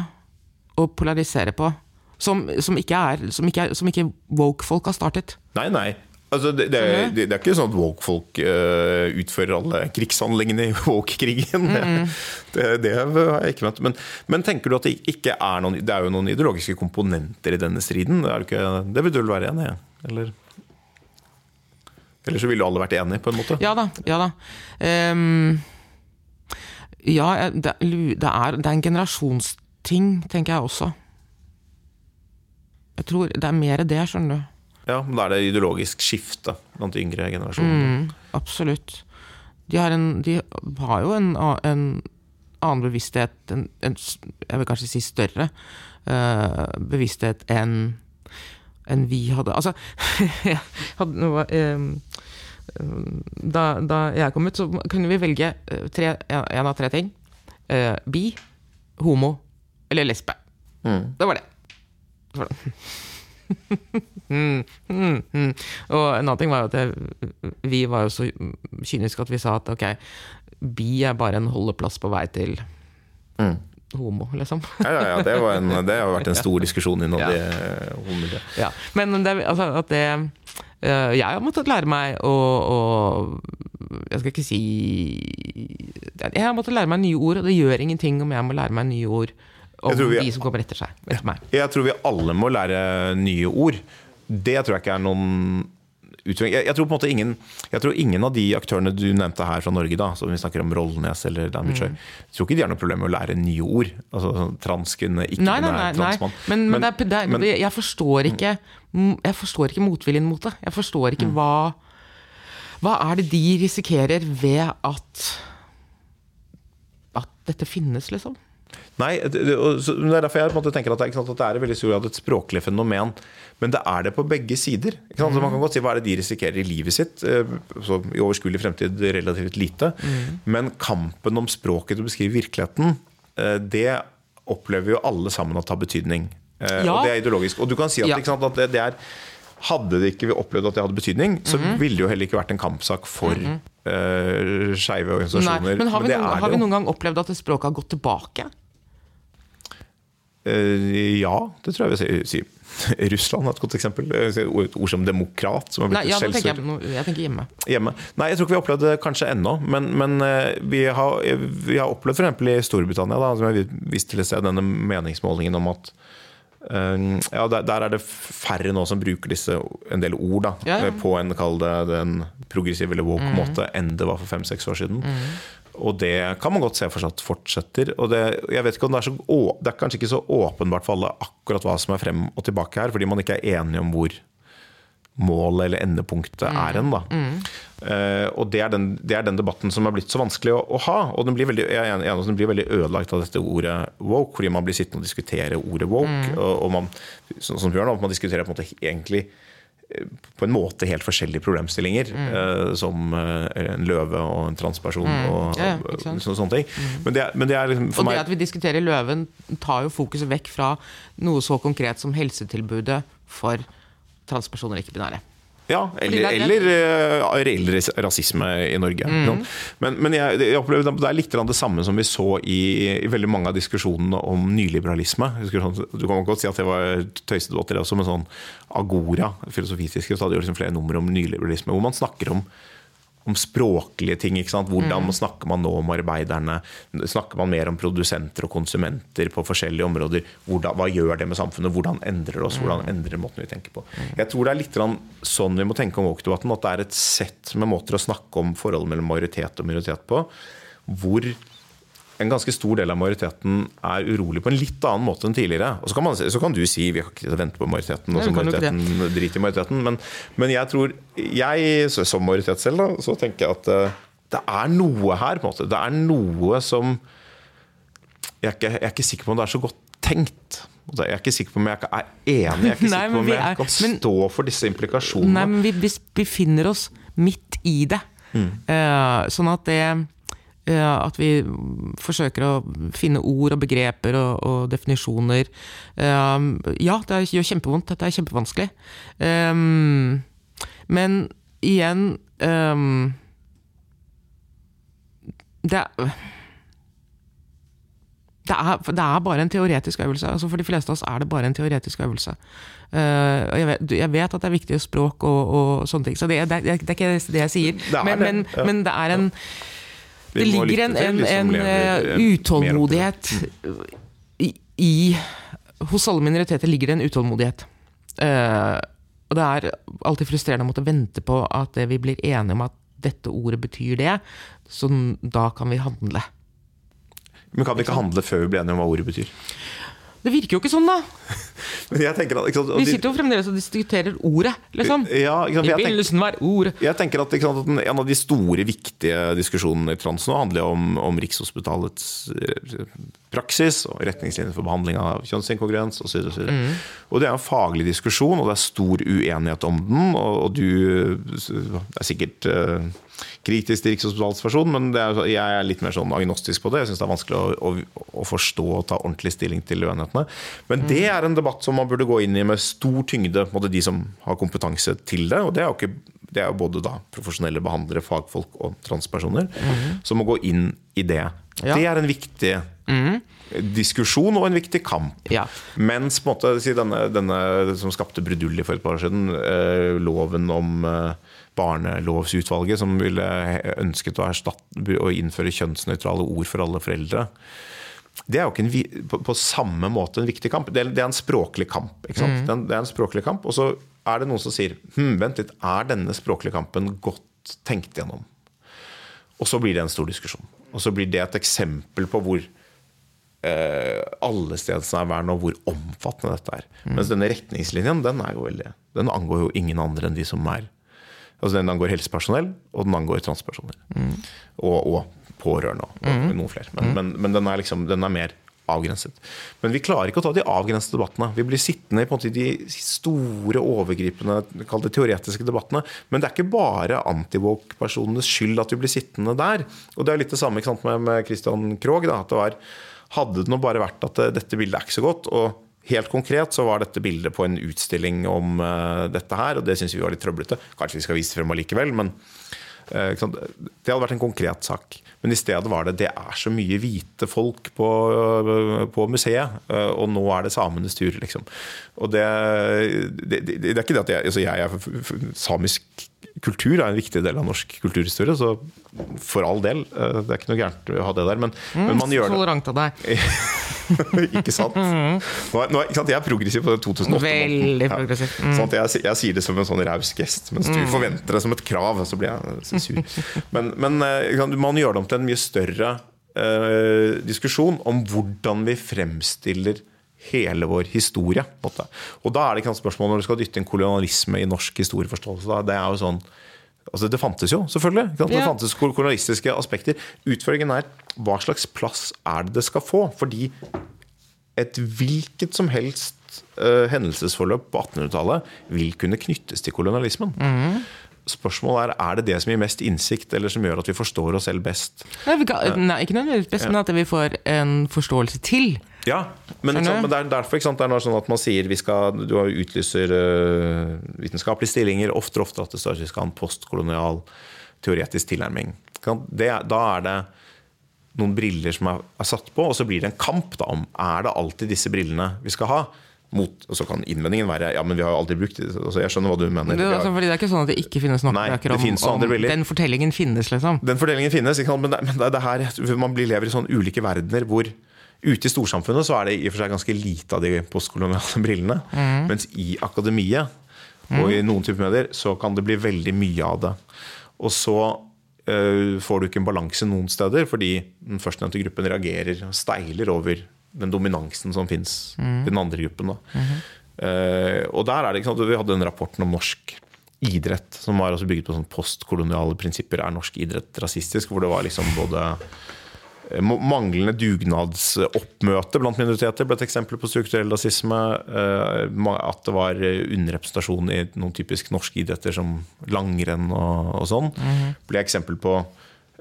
å polarisere på. Som, som ikke er Som ikke, er, som ikke woke-folk har startet. Nei, nei. Altså, det, det, er- det, er ikke sånn at woke-folk uh, utfører alle krigshandlingene i woke-krigen. Det, det har jeg ikke ment. Men, men tenker du at det ikke er noen Det er jo noen ideologiske komponenter i denne striden? Det, ikke, det vil du vel være enig i? Eller? Eller så ville alle vært enige, på en måte. Ja da. Ja da. Um, ja, det, det, er, det er en generasjonsting, tenker jeg også. Jeg tror det er mer det, skjønner du. Ja, men Da er det ideologisk skifte blant de yngre generasjonene. Mm, absolutt. De har, en, de har jo en, en annen bevissthet, en, en, jeg vil kanskje si større uh, bevissthet enn en vi hadde. Altså, jeg hadde noe um, da, da jeg kom ut, så kunne vi velge eh, tre, en, en av tre ting. Uh, bi, homo eller lesbe. Det var det. Det var det. Mm, mm, mm. Og en annen ting var jo at jeg, vi var jo så kyniske at vi sa at ok, bi er bare en holdeplass på vei til homo, liksom. Ja, ja, ja, det, var en, det har vært en stor diskusjon innad i eh, homomiljøet. Ja. Men det, altså, at det uh, Jeg har måttet lære meg å, å Jeg skal ikke si Jeg har måttet lære meg nye ord, og det gjør ingenting om jeg må lære meg nye ord om vi- de som kommer etter seg. Etter meg. Jeg tror vi alle må lære nye ord. Det tror jeg ikke er noen. Jeg, jeg tror på en måte ingen Jeg tror ingen av de aktørene du nevnte her fra Norge, da som vi snakker om Rollnes eller Dan Bichoy, Mm. jeg tror ikke de har noe problem med å lære nye ord. Altså sånn ikke Nei, nei, nei, nei. Men, Men, men, det er, det er, men- jeg forstår ikke Jeg forstår ikke motviljen mot det. Jeg forstår Mm. ikke hva Hva er det de risikerer ved at At dette finnes, liksom? Nei, det, er derfor jeg tenker at det, sant, at det er i veldig stor grad et språklig fenomen. Men det er det på begge sider. Så man kan godt si hva er det de risikerer i livet sitt. eh, Så I overskuelig fremtid relativt lite. Men kampen om språket til å beskrive virkeligheten, eh, det opplever jo alle sammen at har betydning. Eh, Ja. Og det er ideologisk. Og du kan si at, Ja. sant, at det, det er hadde det ikke opplevd at det hadde betydning, så ville det jo heller ikke vært en kampsak for mm skeive Nei, organisasjoner. men har vi, det noen, har vi noen gang opplevd at språket har gått tilbake? Eh, ja, det tror jeg vil si. Russland er et godt eksempel. Eh, Et ord som demokrat. Som Nei, ja, tenker jeg, jeg tenker hjemme. hjemme. Nei, jeg tror ikke vi har opplevd det kanskje ennå. Men, men eh, vi, har, vi har opplevd f.eks. i Storbritannia, da, som jeg viste til et sted, denne meningsmålingen om at eh, ja, der, der er det færre nå som bruker disse en del ord da, Ja, ja. eh, på en kall det den progressive eller woke måte enn det var for fem-seks år siden. Og det kan man godt se for seg at fortsetter. Og det, jeg vet ikke om det, er så, å, det er kanskje ikke så åpenbart for alle akkurat hva som er frem og tilbake her, fordi man ikke er enige om hvor målet eller endepunktet er hen. Mm. Uh, og det er, den, det er den debatten som er blitt så vanskelig å, å ha. Og den blir veldig, jeg enig, den blir veldig ødelagt av dette ordet woke, fordi man blir sittende og diskutere ordet woke. Og, og man, som Bjørn, man diskuterer på en måte egentlig på en måte helt forskjellige problemstillinger, eh, som eh, en løve og en transperson og, Ja, ikke så, sånne ting. Men, det, men det er liksom for Og det at vi diskuterer løven, tar jo fokuset vekk fra noe så konkret som helsetilbudet for transpersoner ikke-binære. Ja, eller, er- eller uh, reell rasisme i Norge. Mm. Men, men jeg, jeg opplever det er litt det samme som vi så i, i veldig mange av diskusjonene om nyliberalisme. Sånn, du kan godt si at det var tøysedebatter, også, men sånn Agora, filosofitiske, så hadde jo liksom flere nummer om nyliberalisme, hvor man snakker om om språklige ting. ikke sant? Hvordan snakker man nå om arbeiderne? Snakker man mer om produsenter og konsumenter på forskjellige områder? Hvordan, hva gjør det med samfunnet? Hvordan endrer det oss? Hvordan endrer måten vi tenker på? Jeg tror det er litt sånn vi må tenke om woke-debatten. At det er et sett med måter å snakke om forholdet mellom majoritet og minoritet på. Hvor en ganske stor del av majoriteten er urolig på en litt annen måte enn tidligere. Og så kan, man, så kan du si vi har ikke vente på majoriteten. og så majoriteten driter i majoriteten. Men, men jeg tror jeg, som majoritet selv, da, så tenker jeg at eh, det er noe her. på en måte. Det er noe som jeg er, ikke, jeg er ikke sikker på om det er så godt tenkt. Jeg er ikke sikker på om jeg er enig. Jeg er ikke Nei, sikker på om jeg er- kan men- stå for disse implikasjonene. Nei, men vi, befinner oss midt i det. Eh, sånn at det At vi forsøker å finne ord og begreper og, og definisjoner. Eh, ja, det gjør kjempevondt. Dette er kjempevanskelig. Eh, men igjen eh, det, er- det er, det er bare en teoretisk øvelse. Altså for de fleste av oss er det bare en teoretisk øvelse. Uh, jeg vet, jeg vet at det er viktig språk og, og sånne ting, så det, det, det er ikke det jeg sier. Er men, det, men, ja. men det er en Vi Det ligger en, til en, de en, lever, eh, eh, utålmodighet i, i Hos alle minoriteter ligger det en utålmodighet. Uh, og det er alltid frustrerende å måtte vente på at vi blir enige om at dette ordet betyr det, så da kan vi handle. Men kan vi ikke handle før vi blir enige om hva ordet betyr? Det virker jo ikke sånn, da! At, sant, Vi sitter jo fremdeles og diskuterer ordet, liksom. Ja, sant, I begynnelsen var ordet Jeg tenker at, sant, at en- av de store, viktige diskusjonene i trans nå handler jo om, om Rikshospitalets eh, praksis og retningslinjer for behandling av kjønnsinkongruens osv. Og, mm. og det er en faglig diskusjon, og det er stor uenighet om den. Og, og du er sikkert eh, kritisk til Rikshospitalets men det er, jeg er litt mer sånn agnostisk på det. Jeg syns det er vanskelig å, å, å forstå og ta ordentlig stilling til uenighetene. Men det er en debatt som man burde gå inn i med stor tyngde, både de som har kompetanse til det. Og det er jo, ikke, det er jo både da profesjonelle behandlere, fagfolk og transpersoner som må gå inn i det. Ja. Det er en viktig diskusjon og en viktig kamp. Ja. Mens på en måte, denne, denne som skapte brudulje for et par år siden, eh, loven om eh, barnelovsutvalget, som ville ønsket å, erstatte, å innføre kjønnsnøytrale ord for alle foreldre. Det er jo ikke en, på, på samme måte en viktig kamp. Det er, det er en språklig kamp. Ikke sant? Det, er en, det er en språklig kamp, Og så er det noen som sier hm, vent litt, er denne språklige kampen godt tenkt gjennom? Og så blir det en stor diskusjon. Og så blir det et eksempel på hvor eh, allestedsnærværende og hvor omfattende dette er. Mens denne retningslinjen den er jo veldig, den angår jo ingen andre enn de som er Altså Den angår helsepersonell, og den angår transpersoner. Og, og pårørende, og, og noen flere. Men, men, men den, er liksom, den er mer avgrenset. Men vi klarer ikke å ta de avgrensede debattene. Vi blir sittende i de store, overgripende, kall det teoretiske debattene. Men det er ikke bare antivåk-personenes skyld at vi blir sittende der. Og det er litt det samme ikke sant, med, med Christian Krogh. Da, at det var, hadde det nå bare vært at eh, dette bildet er ikke så godt. og Helt konkret så var dette bildet på en utstilling om eh, dette her, og det syns vi var litt trøblete. Kanskje vi skal vise det frem allikevel, men eh, det hadde vært en konkret sak. Men i stedet var det det er så mye hvite folk på, eh, på museet, og nå er det samenes tur, liksom. Og det, det, det, det er ikke det at jeg, altså jeg er samisk kultur er en viktig del av norsk kulturhistorie, så for all del. eh, Det er ikke noe gærent å ha det der, men, men man gjør det Tolerant av deg. ikke sant? Nå, er- nå, er- ikke sant? Jeg er progressiv på den 2008-måten. Veldig progressiv. Mm. Sånn at jeg, jeg sier det som en sånn raus gest, mens du forventer det som et krav. Så blir jeg så sur. Men, men eh, man gjør det om til en mye større uh, diskusjon om hvordan vi fremstiller hele vår historie. Og da er det ikke et spørsmål når du skal dytte inn kolonialisme i norsk historieforståelse. Det er jo sånn Altså Det fantes jo, selvfølgelig. sant? Det fantes kolonialistiske aspekter. Utfordringen er hva slags plass er det det skal få? Fordi et hvilket som helst uh, hendelsesforløp på 1800-tallet vil kunne knyttes til kolonialismen. Spørsmålet er er det det som gir mest innsikt, eller som gjør at vi forstår oss selv best. Nei, vi kan, nei, ikke nødvendigvis best, men at vi får en forståelse til. Ja, men, sant, men det er derfor sant, det er sånn at man sier vi skal, du utlyser uh, vitenskapelige stillinger oftere oftere at det står at vi skal ha en postkolonial teoretisk tilnærming. Det, da er det noen briller som er, er satt på, og så blir det en kamp da, om er det alltid disse brillene vi skal ha. Mot, og så kan innvendingen være Ja, men vi har jo aldri brukt det. Altså, jeg skjønner hva du mener. Det, altså, fordi det er ikke sånn at det ikke finnes nok Nei, bøker om, finnes om briller. Den fortellingen finnes, liksom. den fortellingen finnes, men, det, men det, det her man lever i sånne ulike verdener hvor ute i storsamfunnet så er det i og for seg ganske lite av de postkoloniale brillene. Mens i akademiet og i noen typer medier så kan det bli veldig mye av det. Og så uh, får du ikke en balanse noen steder, fordi den førstnevnte gruppen reagerer og steiler over den dominansen som fins i den andre gruppen. Da. uh, og der er det ikke sant, Vi hadde den rapporten om norsk idrett, som var bygget på sånn postkoloniale prinsipper. Er norsk idrett rasistisk? Hvor det var liksom både Manglende dugnadsoppmøte blant minoriteter ble et eksempel på strukturell rasisme. eh, At det var eh, underrepresentasjon i noen typisk norske idretter som langrenn og, og sånn, ble eksempel på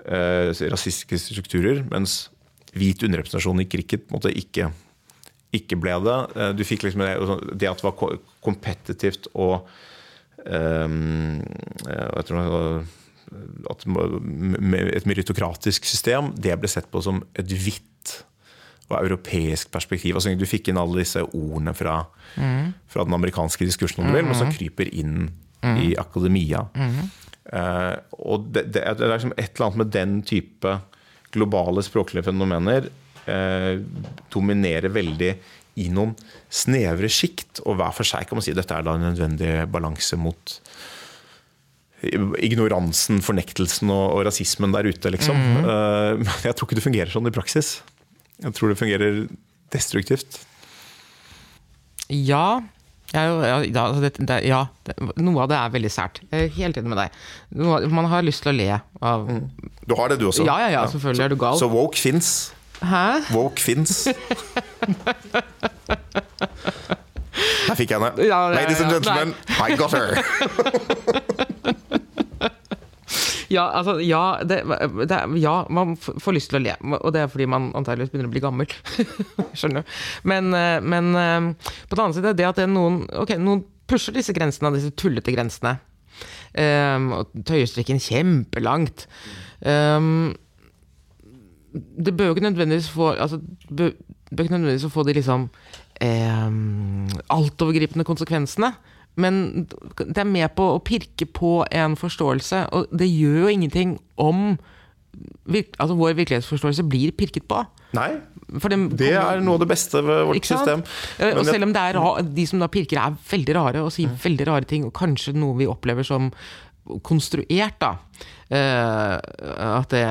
eh, rasistiske strukturer. Mens hvit underrepresentasjon i cricket måtte ikke ikke ble det. Eh, Du fikk liksom det, det at det var kompetitivt og eh, jeg tror det var- at et meritokratisk system, det ble sett på som et hvitt og europeisk perspektiv. Altså, du fikk inn alle disse ordene fra, fra den amerikanske diskursen, om du vil, men som kryper inn i akademia. Eh, og det, det, er, det er liksom et eller annet med den type globale språklige fenomener uh, dominerer veldig i noen snevre sjikt. Og hver for seg kan man si dette er da en nødvendig balanse mot ignoransen, fornektelsen og, og rasismen der ute, liksom. Eh, Men jeg tror ikke det fungerer sånn i praksis. Jeg tror det fungerer destruktivt. Ja. Ja, ja, altså det, ja det, noe av det er veldig sært. Jeg er helt enig med deg. Noe, man har lyst til å le av Du har det, du også? Ja, ja, ja, selvfølgelig er du gal. Så woke fins. Hæ? Woke fins. Der fikk jeg henne. Ladies and gentlemen, I got her! Ja, altså, ja, det, det, ja, man får lyst til å le. Og det er fordi man antakeligvis begynner å bli gammel. Skjønner du. Men, eh, men eh, på den annen side, det at det noen okay, noen pusher disse grensene, disse tullete grensene. Um, og tøyer strikken kjempelangt. Um, det bør jo ikke nødvendigvis få altså, bør, bør ikke nødvendigvis få de liksom um, altovergripende konsekvensene. Men det er med på å pirke på en forståelse, og det gjør jo ingenting om altså, vår virkelighetsforståelse blir pirket på. Nei, dem det er noe av det beste ved vårt system. Men Og selv om det er de som da pirker, er veldig rare og sier Mm. veldig rare ting, og kanskje noe vi opplever som konstruert, da. Uh, at det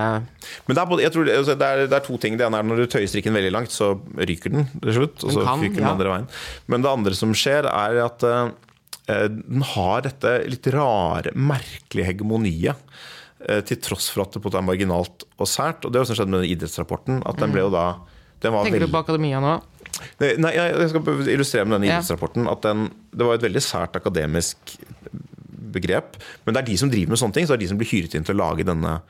Men det er, både, jeg tror det, altså, er, det er to ting. Det ene er når du tøyer strikken veldig langt, så ryker den til slutt. Og så kan, fyker den ja. andre veien. Men det andre som skjer, er at eh, den har dette litt rare, merkelige hegemoniet. eh, til tross for at det er marginalt og sært. Og det har også skjedd med den idrettsrapporten. At den ble jo da den var Tenker du på akademia nå? Nei, jeg skal illustrere med denne Ja. idrettsrapporten at den, det var et veldig sært akademisk begrep. Men det er de som driver med sånne ting, så det er de som blir hyret inn til å lage denne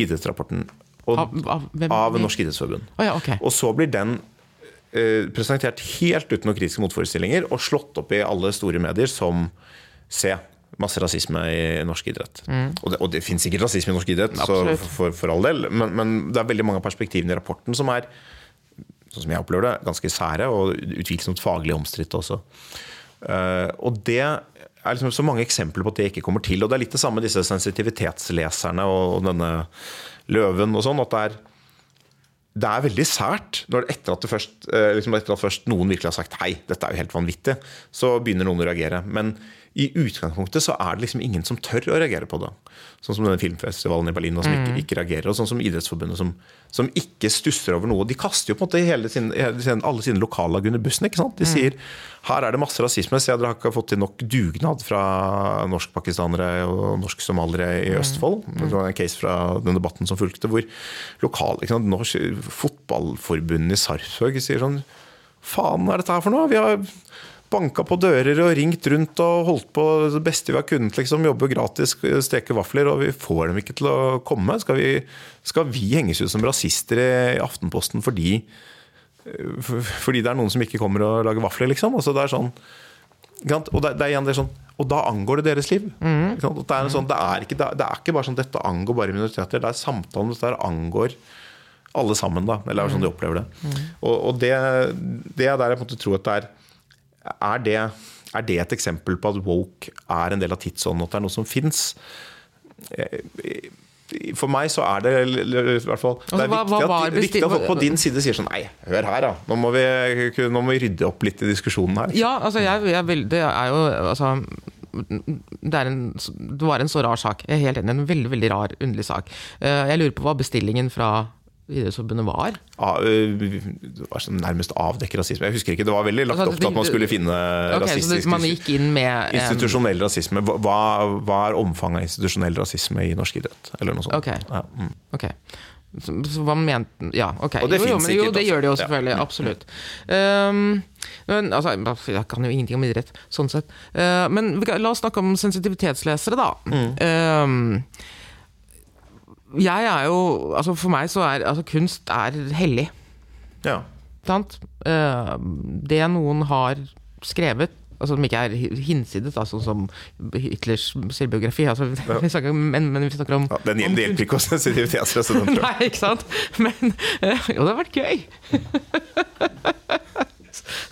idrettsrapporten. Og, Av- av hvem? av Norsk idrettsforbund. Oh, ja, okay. Og så blir den eh, presentert helt uten noen kritiske motforestillinger og slått opp i alle store medier som Se, masse rasisme i norsk idrett. Og det, og det fins sikkert rasisme i norsk idrett, så for, for all del. Men, men det er veldig mange av perspektivene i rapporten som er sånn som jeg opplever det, ganske sære og utvilsomt faglig omstridte også. Uh, og det er liksom så mange eksempler på at det ikke kommer til. Og det er litt det samme med disse sensitivitetsleserne og, og denne løven og sånn. at det er det er veldig sært når etter at, først, eh, liksom etter at først noen virkelig har sagt hei, dette er jo helt vanvittig, så begynner noen å reagere. Men i utgangspunktet så er det liksom ingen som tør å reagere på det. Sånn som denne filmfestivalen i Berlin, som ikke, ikke reagerer. Og sånn som Idrettsforbundet, som, som ikke stusser over noe. De kaster jo på en måte hele sin, alle sine lokallag under bussen. ikke sant? De sier her er det masse rasisme, se dere har ikke fått til nok dugnad fra norskpakistanere og norsk-somaliere i Østfold. Det var en case fra den debatten som fulgte, hvor lokal, ikke sant? Norsk Fotballforbundet i Sarpsborg sier sånn Faen er dette her for noe? Vi har banka på dører og ringt rundt og holdt på det beste vi har kunnet. Liksom, jobbe gratis, steke vafler, og vi får dem ikke til å komme. Skal vi, skal vi henges ut som rasister i Aftenposten fordi, for- fordi det er noen som ikke kommer og lager vafler, liksom? Altså, det er sånn? Og det, det er det er sånn Og da angår det deres liv. Det, er sånn, det, er ikke, det er- er ikke bare sånn dette angår bare minoriteter. Det er samtalen dette her angår alle sammen, da. Eller det er sånn de opplever det. Og, og det, det er der jeg på en måte tror at det er er det, er det et eksempel på at woke er en del av tidsånden, at det er noe som fins? For meg så er det i hvert fall Det Altså, er hva- viktig hva at, viktig at folk på din side sier sånn Nei, hør her, da. Nå må vi, nå må vi rydde opp litt i diskusjonen her. Ja, altså jeg, jeg Det er jo altså det, er en, det var en så rar sak. Jeg er helt enig. En veldig veldig rar, underlig sak. Eh, Jeg lurer på hva bestillingen fra Idrettsforbundet var. Ah, øh, det var sånn nærmest avdekke rasisme. Jeg husker ikke, Det var veldig lagt Altså, opp til at man skulle finne Ok, så det, rasistisk Man gikk inn med Institusjonell rasisme. Hva, hva er omfanget av institusjonell rasisme i norsk idrett? Eller noe sånt. Ok. Ja, mm. Ok. Så, så hva mente Ja, ok. Og det jo, jo, men, jo, det gjør det jo Ja. selvfølgelig. Absolutt. Um, men, altså, jeg kan jo ingenting om idrett, sånn sett. Uh, men la oss snakke om sensitivitetslesere, da. Um, jeg er jo Altså, for meg så er altså, kunst er hellig. ja. Sant? Uh, det noen har skrevet Altså Som ikke er hinsides, sånn som Hitlers selvbiografi. Altså, vi snakker, men, men vi snakker om Ja, den, det hjelper ikke å sensitivitetsstresse den, tror. Nei, ikke sant? Men eh, Jo, det har vært gøy!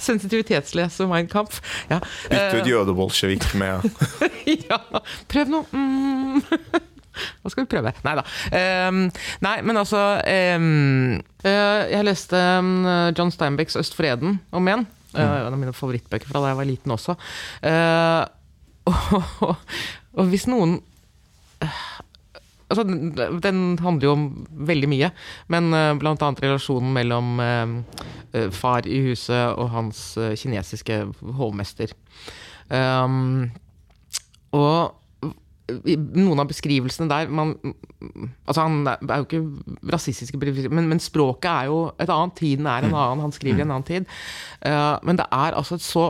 Sensitivitetslese Mein Kampf. Ja. Bytte ut jødebolsjevik med Eh, ja. Prøv noe. Mm. Hva skal vi prøve? Nei da. Um, nei, men altså um, eh, Jeg leste um, John Steinbecks 'Øst for Eden' om igjen. Eh, en av mine favorittbøker fra da jeg var liten også. Uh, og, og hvis noen Altså, den, handler jo om veldig mye, men uh, annet relasjonen mellom eh, eh, far i huset og hans uh, kinesiske hovmester. Um, og noen av beskrivelsene der man, Altså, han er jo ikke rasistiske, men, men språket er jo et annet. Tiden er en annen. Han skriver i en annen tid. Uh, men det er altså så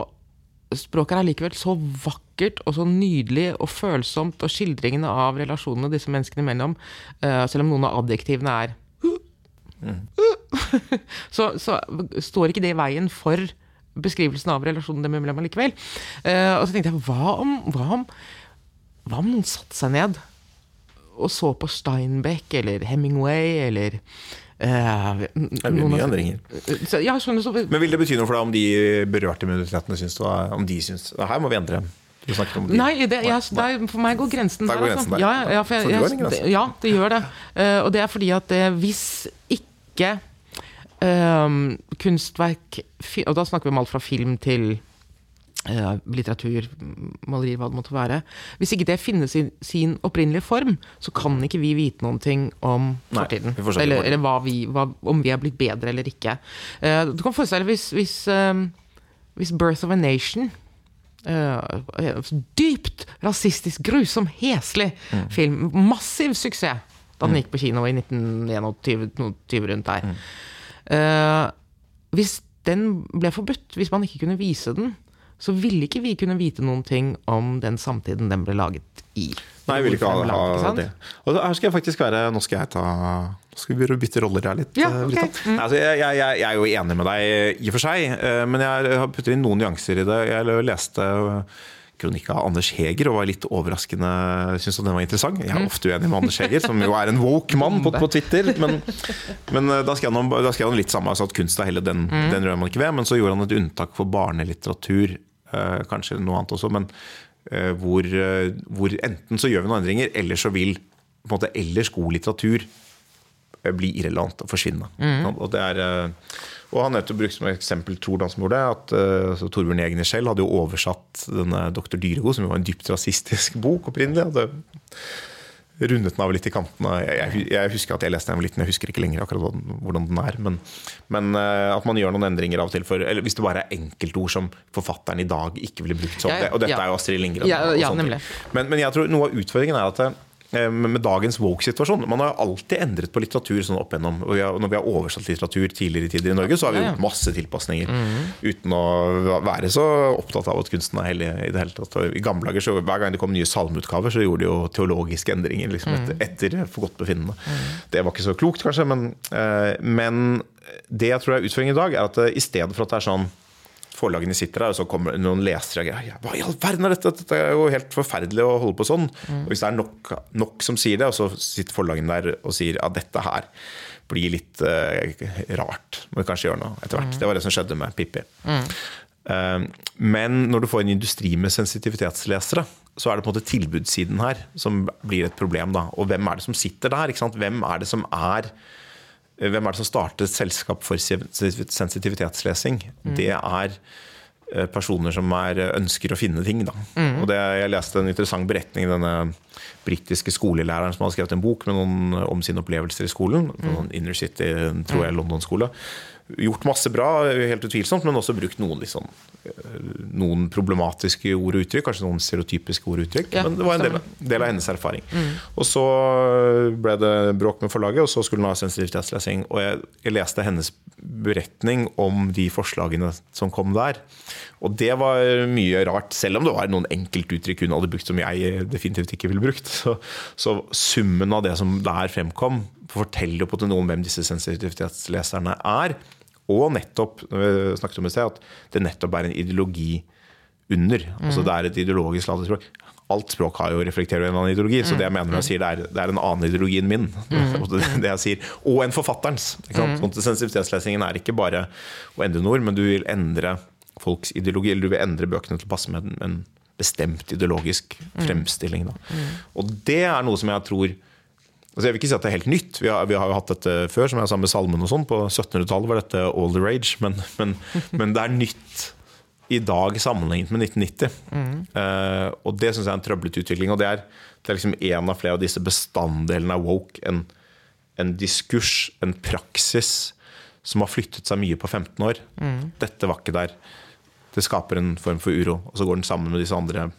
Språket er likevel så vakkert og så nydelig og følsomt, og skildringene av relasjonene disse menneskene imellom, uh, selv om noen av adjektivene er så, så står ikke det i veien for beskrivelsen av relasjonen dem imellom likevel. Uh, og så tenkte jeg, hva om, hva om, hva om noen satte seg ned og så på Steinbeck eller Hemingway eller eh, Det blir mye endringer. Så, ja, skjønner så, Men vil det bety noe for deg om de berørte minoritetene syns det Om de syns Her må vi endre. Du snakker om de. Nei, det, jeg, det er, for meg går grensen Der der. går altså. grensen der. Ja, ja, jeg, en jeg, det, ja, det gjør det. Uh, og det er fordi at eh, hvis ikke uh, kunstverk Og da snakker vi om alt fra film til eh, litteratur, malerier, hva det måtte være. Hvis ikke det finnes i sin opprinnelige form, så kan ikke vi vite noen ting om Nei, fortiden. vi eller eller hva vi, hva, om vi er blitt bedre eller ikke. Uh, du kan forestille deg hvis, hvis, uh, hvis 'Birth of a Nation' uh, dypt rasistisk, grusom, heslig film. Massiv suksess da den gikk på kino i 1921, rundt der. Eh, hvis den ble forbudt, hvis man ikke kunne vise den, så ville ikke vi kunne vite noen ting om den samtiden den ble laget i. Nei, jeg vil ikke ha, ha det. Og her skal jeg faktisk være Nå skal jeg ta Nå skal vi begynne å bytte roller her litt. Ja, okay. ok. Nei, altså, jeg, jeg, jeg er jo enig med deg i og for seg, eh, men jeg har puttet inn noen nyanser i det. Jeg leste eh, kronikk av Anders Heger og var litt overraskende syntes at den var interessant. Jeg er ofte uenig med Anders Heger, som jo er en woke mann på, på Twitter. Men, men eh, da skrev han, litt samme, altså at kunst er heller den, den rører man ikke ved. Men så gjorde han et unntak for barnelitteratur, eh, kanskje noe annet også. men eh, hvor, eh, hvor enten så gjør vi noen endringer, eller så vil på en måte ellers god litteratur eh, bli irrelevant og forsvinne. Og, det er, eh, og han nettopp brukte som eksempel Tordal som gjorde det, at Torbjørn Egner selv hadde jo oversatt denne Dr. Dyrego, som jo var en dypt rasistisk bok opprinnelig. hadde rundet den av litt i kantene. Jeg, jeg, jeg husker at jeg leste den litt, men jeg husker ikke lenger akkurat hvordan, den er. Men, men eh, at man gjør noen endringer av og til, for, eller hvis det bare er enkeltord som forfatteren i dag ikke ville brukt sånn. Ja, og dette ja. er jo Astrid Lindgren. Ja. Men, men jeg tror noe av utfordringen er at eh, med med dagens woke-situasjon Man har alltid endret på litteratur sånn opp igjennom. Og vi har, når vi har oversatt litteratur tidligere i tider i Norge, så har vi gjort masse tilpasninger. Uten å være så opptatt av at kunsten er hellig i det hele tatt. I gamle dager, så hver gang det kom nye salmeutgaver, så gjorde de jo teologiske endringer liksom, etter, etter forgodtbefinnende. Det var ikke så klokt, kanskje, men, eh, men det jeg tror er utfordringen i dag, er at eh, i stedet for at det er sånn forlagene sitter der, og så kommer noen lesere og greier. Hva i all verden er dette? Dette er jo helt forferdelig å holde på sånn. Og hvis det er nok, nok som sier det, og så sitter forlagene der og sier at dette her blir litt uh, rart. Må vi kanskje gjøre noe etter hvert. Det var det som skjedde med Pippi. Eh, Men når du får en industri med sensitivitetslesere, så er det på en måte tilbudssiden her som blir et problem. da. Og hvem er det som sitter der? Hvem er det som er hvem er det som starter et selskap for sensitivitetslesing? Det er eh, personer som er, ønsker å finne ting. Da. Og det, jeg leste en interessant beretning denne britiske skolelæreren som hadde skrevet en bok med noen om sine opplevelser i skolen. sånn Inner City, tror jeg, London-skole. Gjort masse bra, helt utvilsomt, men også brukt noen, liksom, noen problematiske ord og uttrykk. Kanskje noen stereotypiske ord og uttrykk. Ja, men det var en del, del av hennes erfaring. Og så ble det bråk med forlaget, og så skulle hun ha sensitivitetslesing. Og jeg, jeg leste hennes beretning om de forslagene som kom der. Og det var mye rart, selv om det var noen enkeltuttrykk hun hadde brukt som jeg definitivt ikke ville brukt. Så, så summen av det som der fremkom, forteller jo på noe om hvem disse sensitivitetsleserne er. Og nettopp, når vi snakket om i sted, at det nettopp er en ideologi under. Altså Det er et ideologisk ladet språk. Alt språk har jo reflekterer en en annen ideologi, så det jeg mener når jeg sier det er, det er en annen ideologi enn min. Det, det jeg sier, Og en forfatterens. Ikke sant? Sånn Sensitivitetslesingen er ikke bare å endre noen ord, men du vil endre folks ideologi, eller du vil endre bøkene til å passe med en, en bestemt ideologisk fremstilling. Da. Og det er noe som jeg tror Altså jeg vil ikke si at det er helt nytt. Vi har, vi har jo hatt dette før, som jeg sa med salmen og sånn. På 1700-tallet var dette all the rage, men, men, men, det er nytt i dag sammenlignet med 1990. Eh, og det syns jeg er en trøblete utvikling. Og det er, det er liksom en av flere av disse bestanddelene av woke. En, en diskurs, en praksis, som har flyttet seg mye på 15 år. Dette var ikke der. Det skaper en form for uro, og så går den sammen med disse andre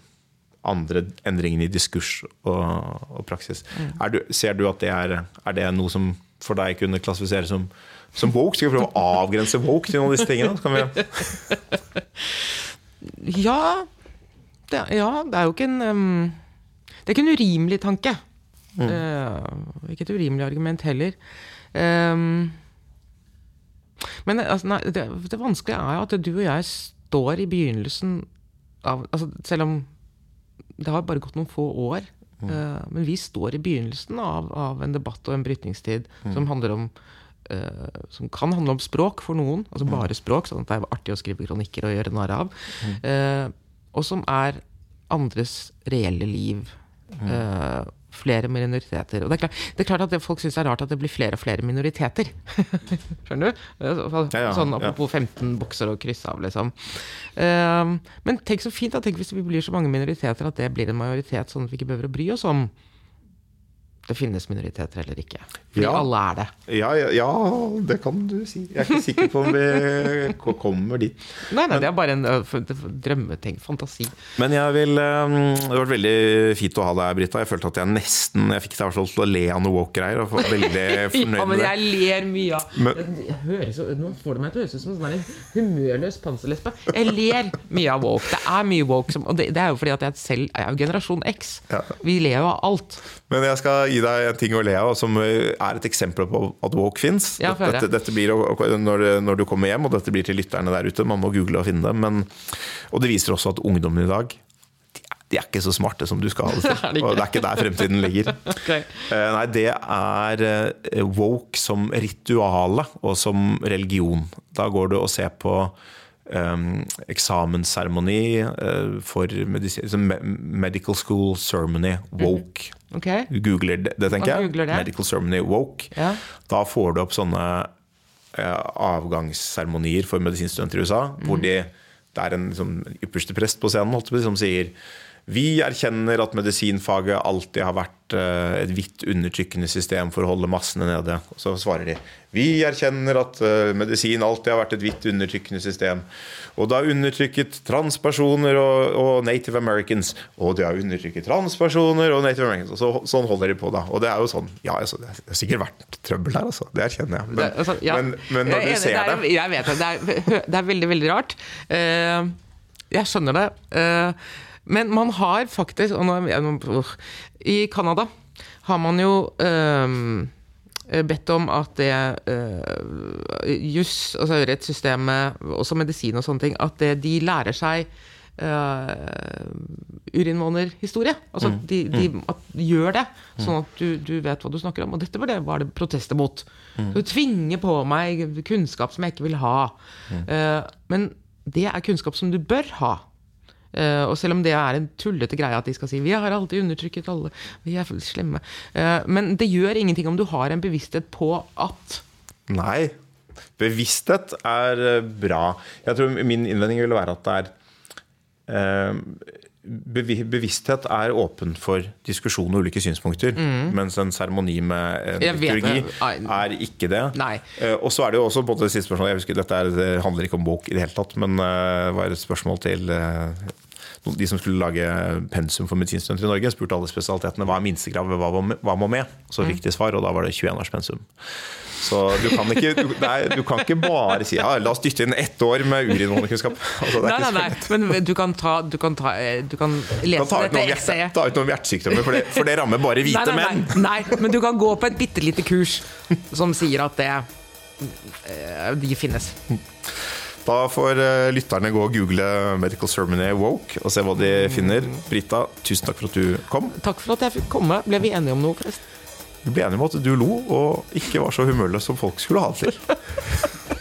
andre endringene i diskurs og, og praksis. Er du, ser du at det er, er det noe som for deg kunne klassifiseres som, som woke? Skal vi prøve å avgrense woke til noen av disse tingene? Kan vi Ja det, ja, det er jo ikke en um, Det er ikke en urimelig tanke. Eh, ikke et urimelig argument heller. Um, men altså, nei, det, det vanskelige er jo at du og jeg står i begynnelsen av altså, Selv om det har bare gått noen få år. eh, men vi står i begynnelsen av, av en debatt og en brytningstid som handler om uh, som kan handle om språk for noen, altså bare språk, sånn at det er artig å skrive kronikker og gjøre narr av. Uh, og som er andres reelle liv. Eh, flere minoriteter. Og det er klart, det er klart at det, folk syns det er rart at det blir flere og flere minoriteter. Skjønner du? Sånn apropos 15 bokser og kryss av, liksom. Eh, men tenk så fint, da. Tenk hvis vi blir så mange minoriteter at det blir en majoritet, sånn at vi ikke behøver å bry oss om det finnes minoriteter eller ikke. Fordi Ja. alle er det. ja, ja, ja, det kan du si. Jeg er ikke sikker på om vi kommer dit. Nei, nei, det er bare en drømmeting. Fantasi. Men jeg vil Det har vært veldig fint å ha deg, Brita. Jeg følte at jeg nesten Jeg fikk deg til å le av noe woke-greier. Og var veldig fornøyd Ja, men jeg ler mye av Men- Nå får det meg til å høres ut som en sånn humørløs panserlesbe. Jeg ler mye av woke. Det er mye woke, som, og det, det er jo fordi at jeg selv jeg er jo generasjon X. Ja. Vi ler jo av alt. Men jeg skal gi deg en ting å le av, som er et eksempel på at woke fins. Ja, dette, dette blir når, når du kommer hjem, og dette blir til lytterne der ute. Man må google og finne det. Men, og det viser også at ungdommen i dag de er, de er ikke så smarte som du skal ha det til. Og det er ikke der fremtiden ligger. Ok. Eh, Nei, det er eh, woke som rituale og som religion. Da går du og ser på um, eksamensseremoni eh, for medical school ceremony, woke. Ok? Du googler det, det tenker jeg. det. Medical ceremony, woke. Ja. Da får du opp sånne eh, avgangsseremonier for medisinstudenter i USA, hvor de, det er en liksom, ypperste prest på scenen holdt som sier vi erkjenner at medisinfaget alltid har vært eh, et hvitt undertrykkende system for å holde massene nede. Og så svarer de vi erkjenner at eh, medisin alltid har vært et hvitt undertrykkende system. Og det har undertrykket transpersoner og, og native americans. Og det har undertrykket transpersoner og native americans. Og så, sånn holder de på, da. Og det er jo sånn Ja, altså, det har sikkert vært trøbbel her, altså. Det erkjenner jeg. Men, Det- altså, ja. men, men når du ser det, det er, Jeg vet det. Det er, det er veldig, veldig rart. Uh, jeg skjønner det. Eh, men man har faktisk nå, I Canada har man jo eh, bedt om at det uh, juss, altså rettssystemet, også medisin og sånne ting, at det, de lærer seg uh, urinnvånerhistorie. Altså de, de at, gjør det, sånn at du, du vet hva du snakker om. Og dette var det, var det protester mot. Du tvinger på meg kunnskap som jeg ikke vil ha. Eh, men det er kunnskap som du bør ha. Eh, og selv om det er en tullete greie at de skal si 'vi har alltid undertrykket alle', vi er slemme. Uh, men det gjør ingenting om du har en bevissthet på at Nei. Bevissthet er eh, bra. Jeg tror Min innvending vil være at det er bevi- Bevissthet er åpen for diskusjon og ulike synspunkter. Mens en seremoni med en Mm. Liturgi er ikke det. Eh, og så er det jo også på det siste spørsmålet Jeg husker Dette er, det handler ikke om bok i det hele tatt, men eh, det var et spørsmål til eh, de som skulle lage pensum for medisinstudenter i Norge. Spurte alle spesialitetene hva er minstekravet, hva, hva må med? Så fikk de svar, og da var det 21 års pensum. Så du kan ikke, du, nei, du kan ikke bare si ja, la oss dytte inn ett år med urinvånekunnskap. Altså, Nei, nei, nei, men du kan ta Du kan, ta, du kan lese kan dette essayet. ta ut noen hjertesykdommer, for det, for det rammer bare hvite nei, nei, menn. nei, nei, men du kan gå på et bitte lite kurs som sier at det eh, De finnes. Da får eh, lytterne gå og google Medical Ceremony Woke og se hva de finner. Brita, tusen takk for at du kom. Takk for at jeg fikk komme. Ble vi enige om noe, forresten? Vi ble enige om at du lo og ikke var så humørløs som folk skulle ha det til.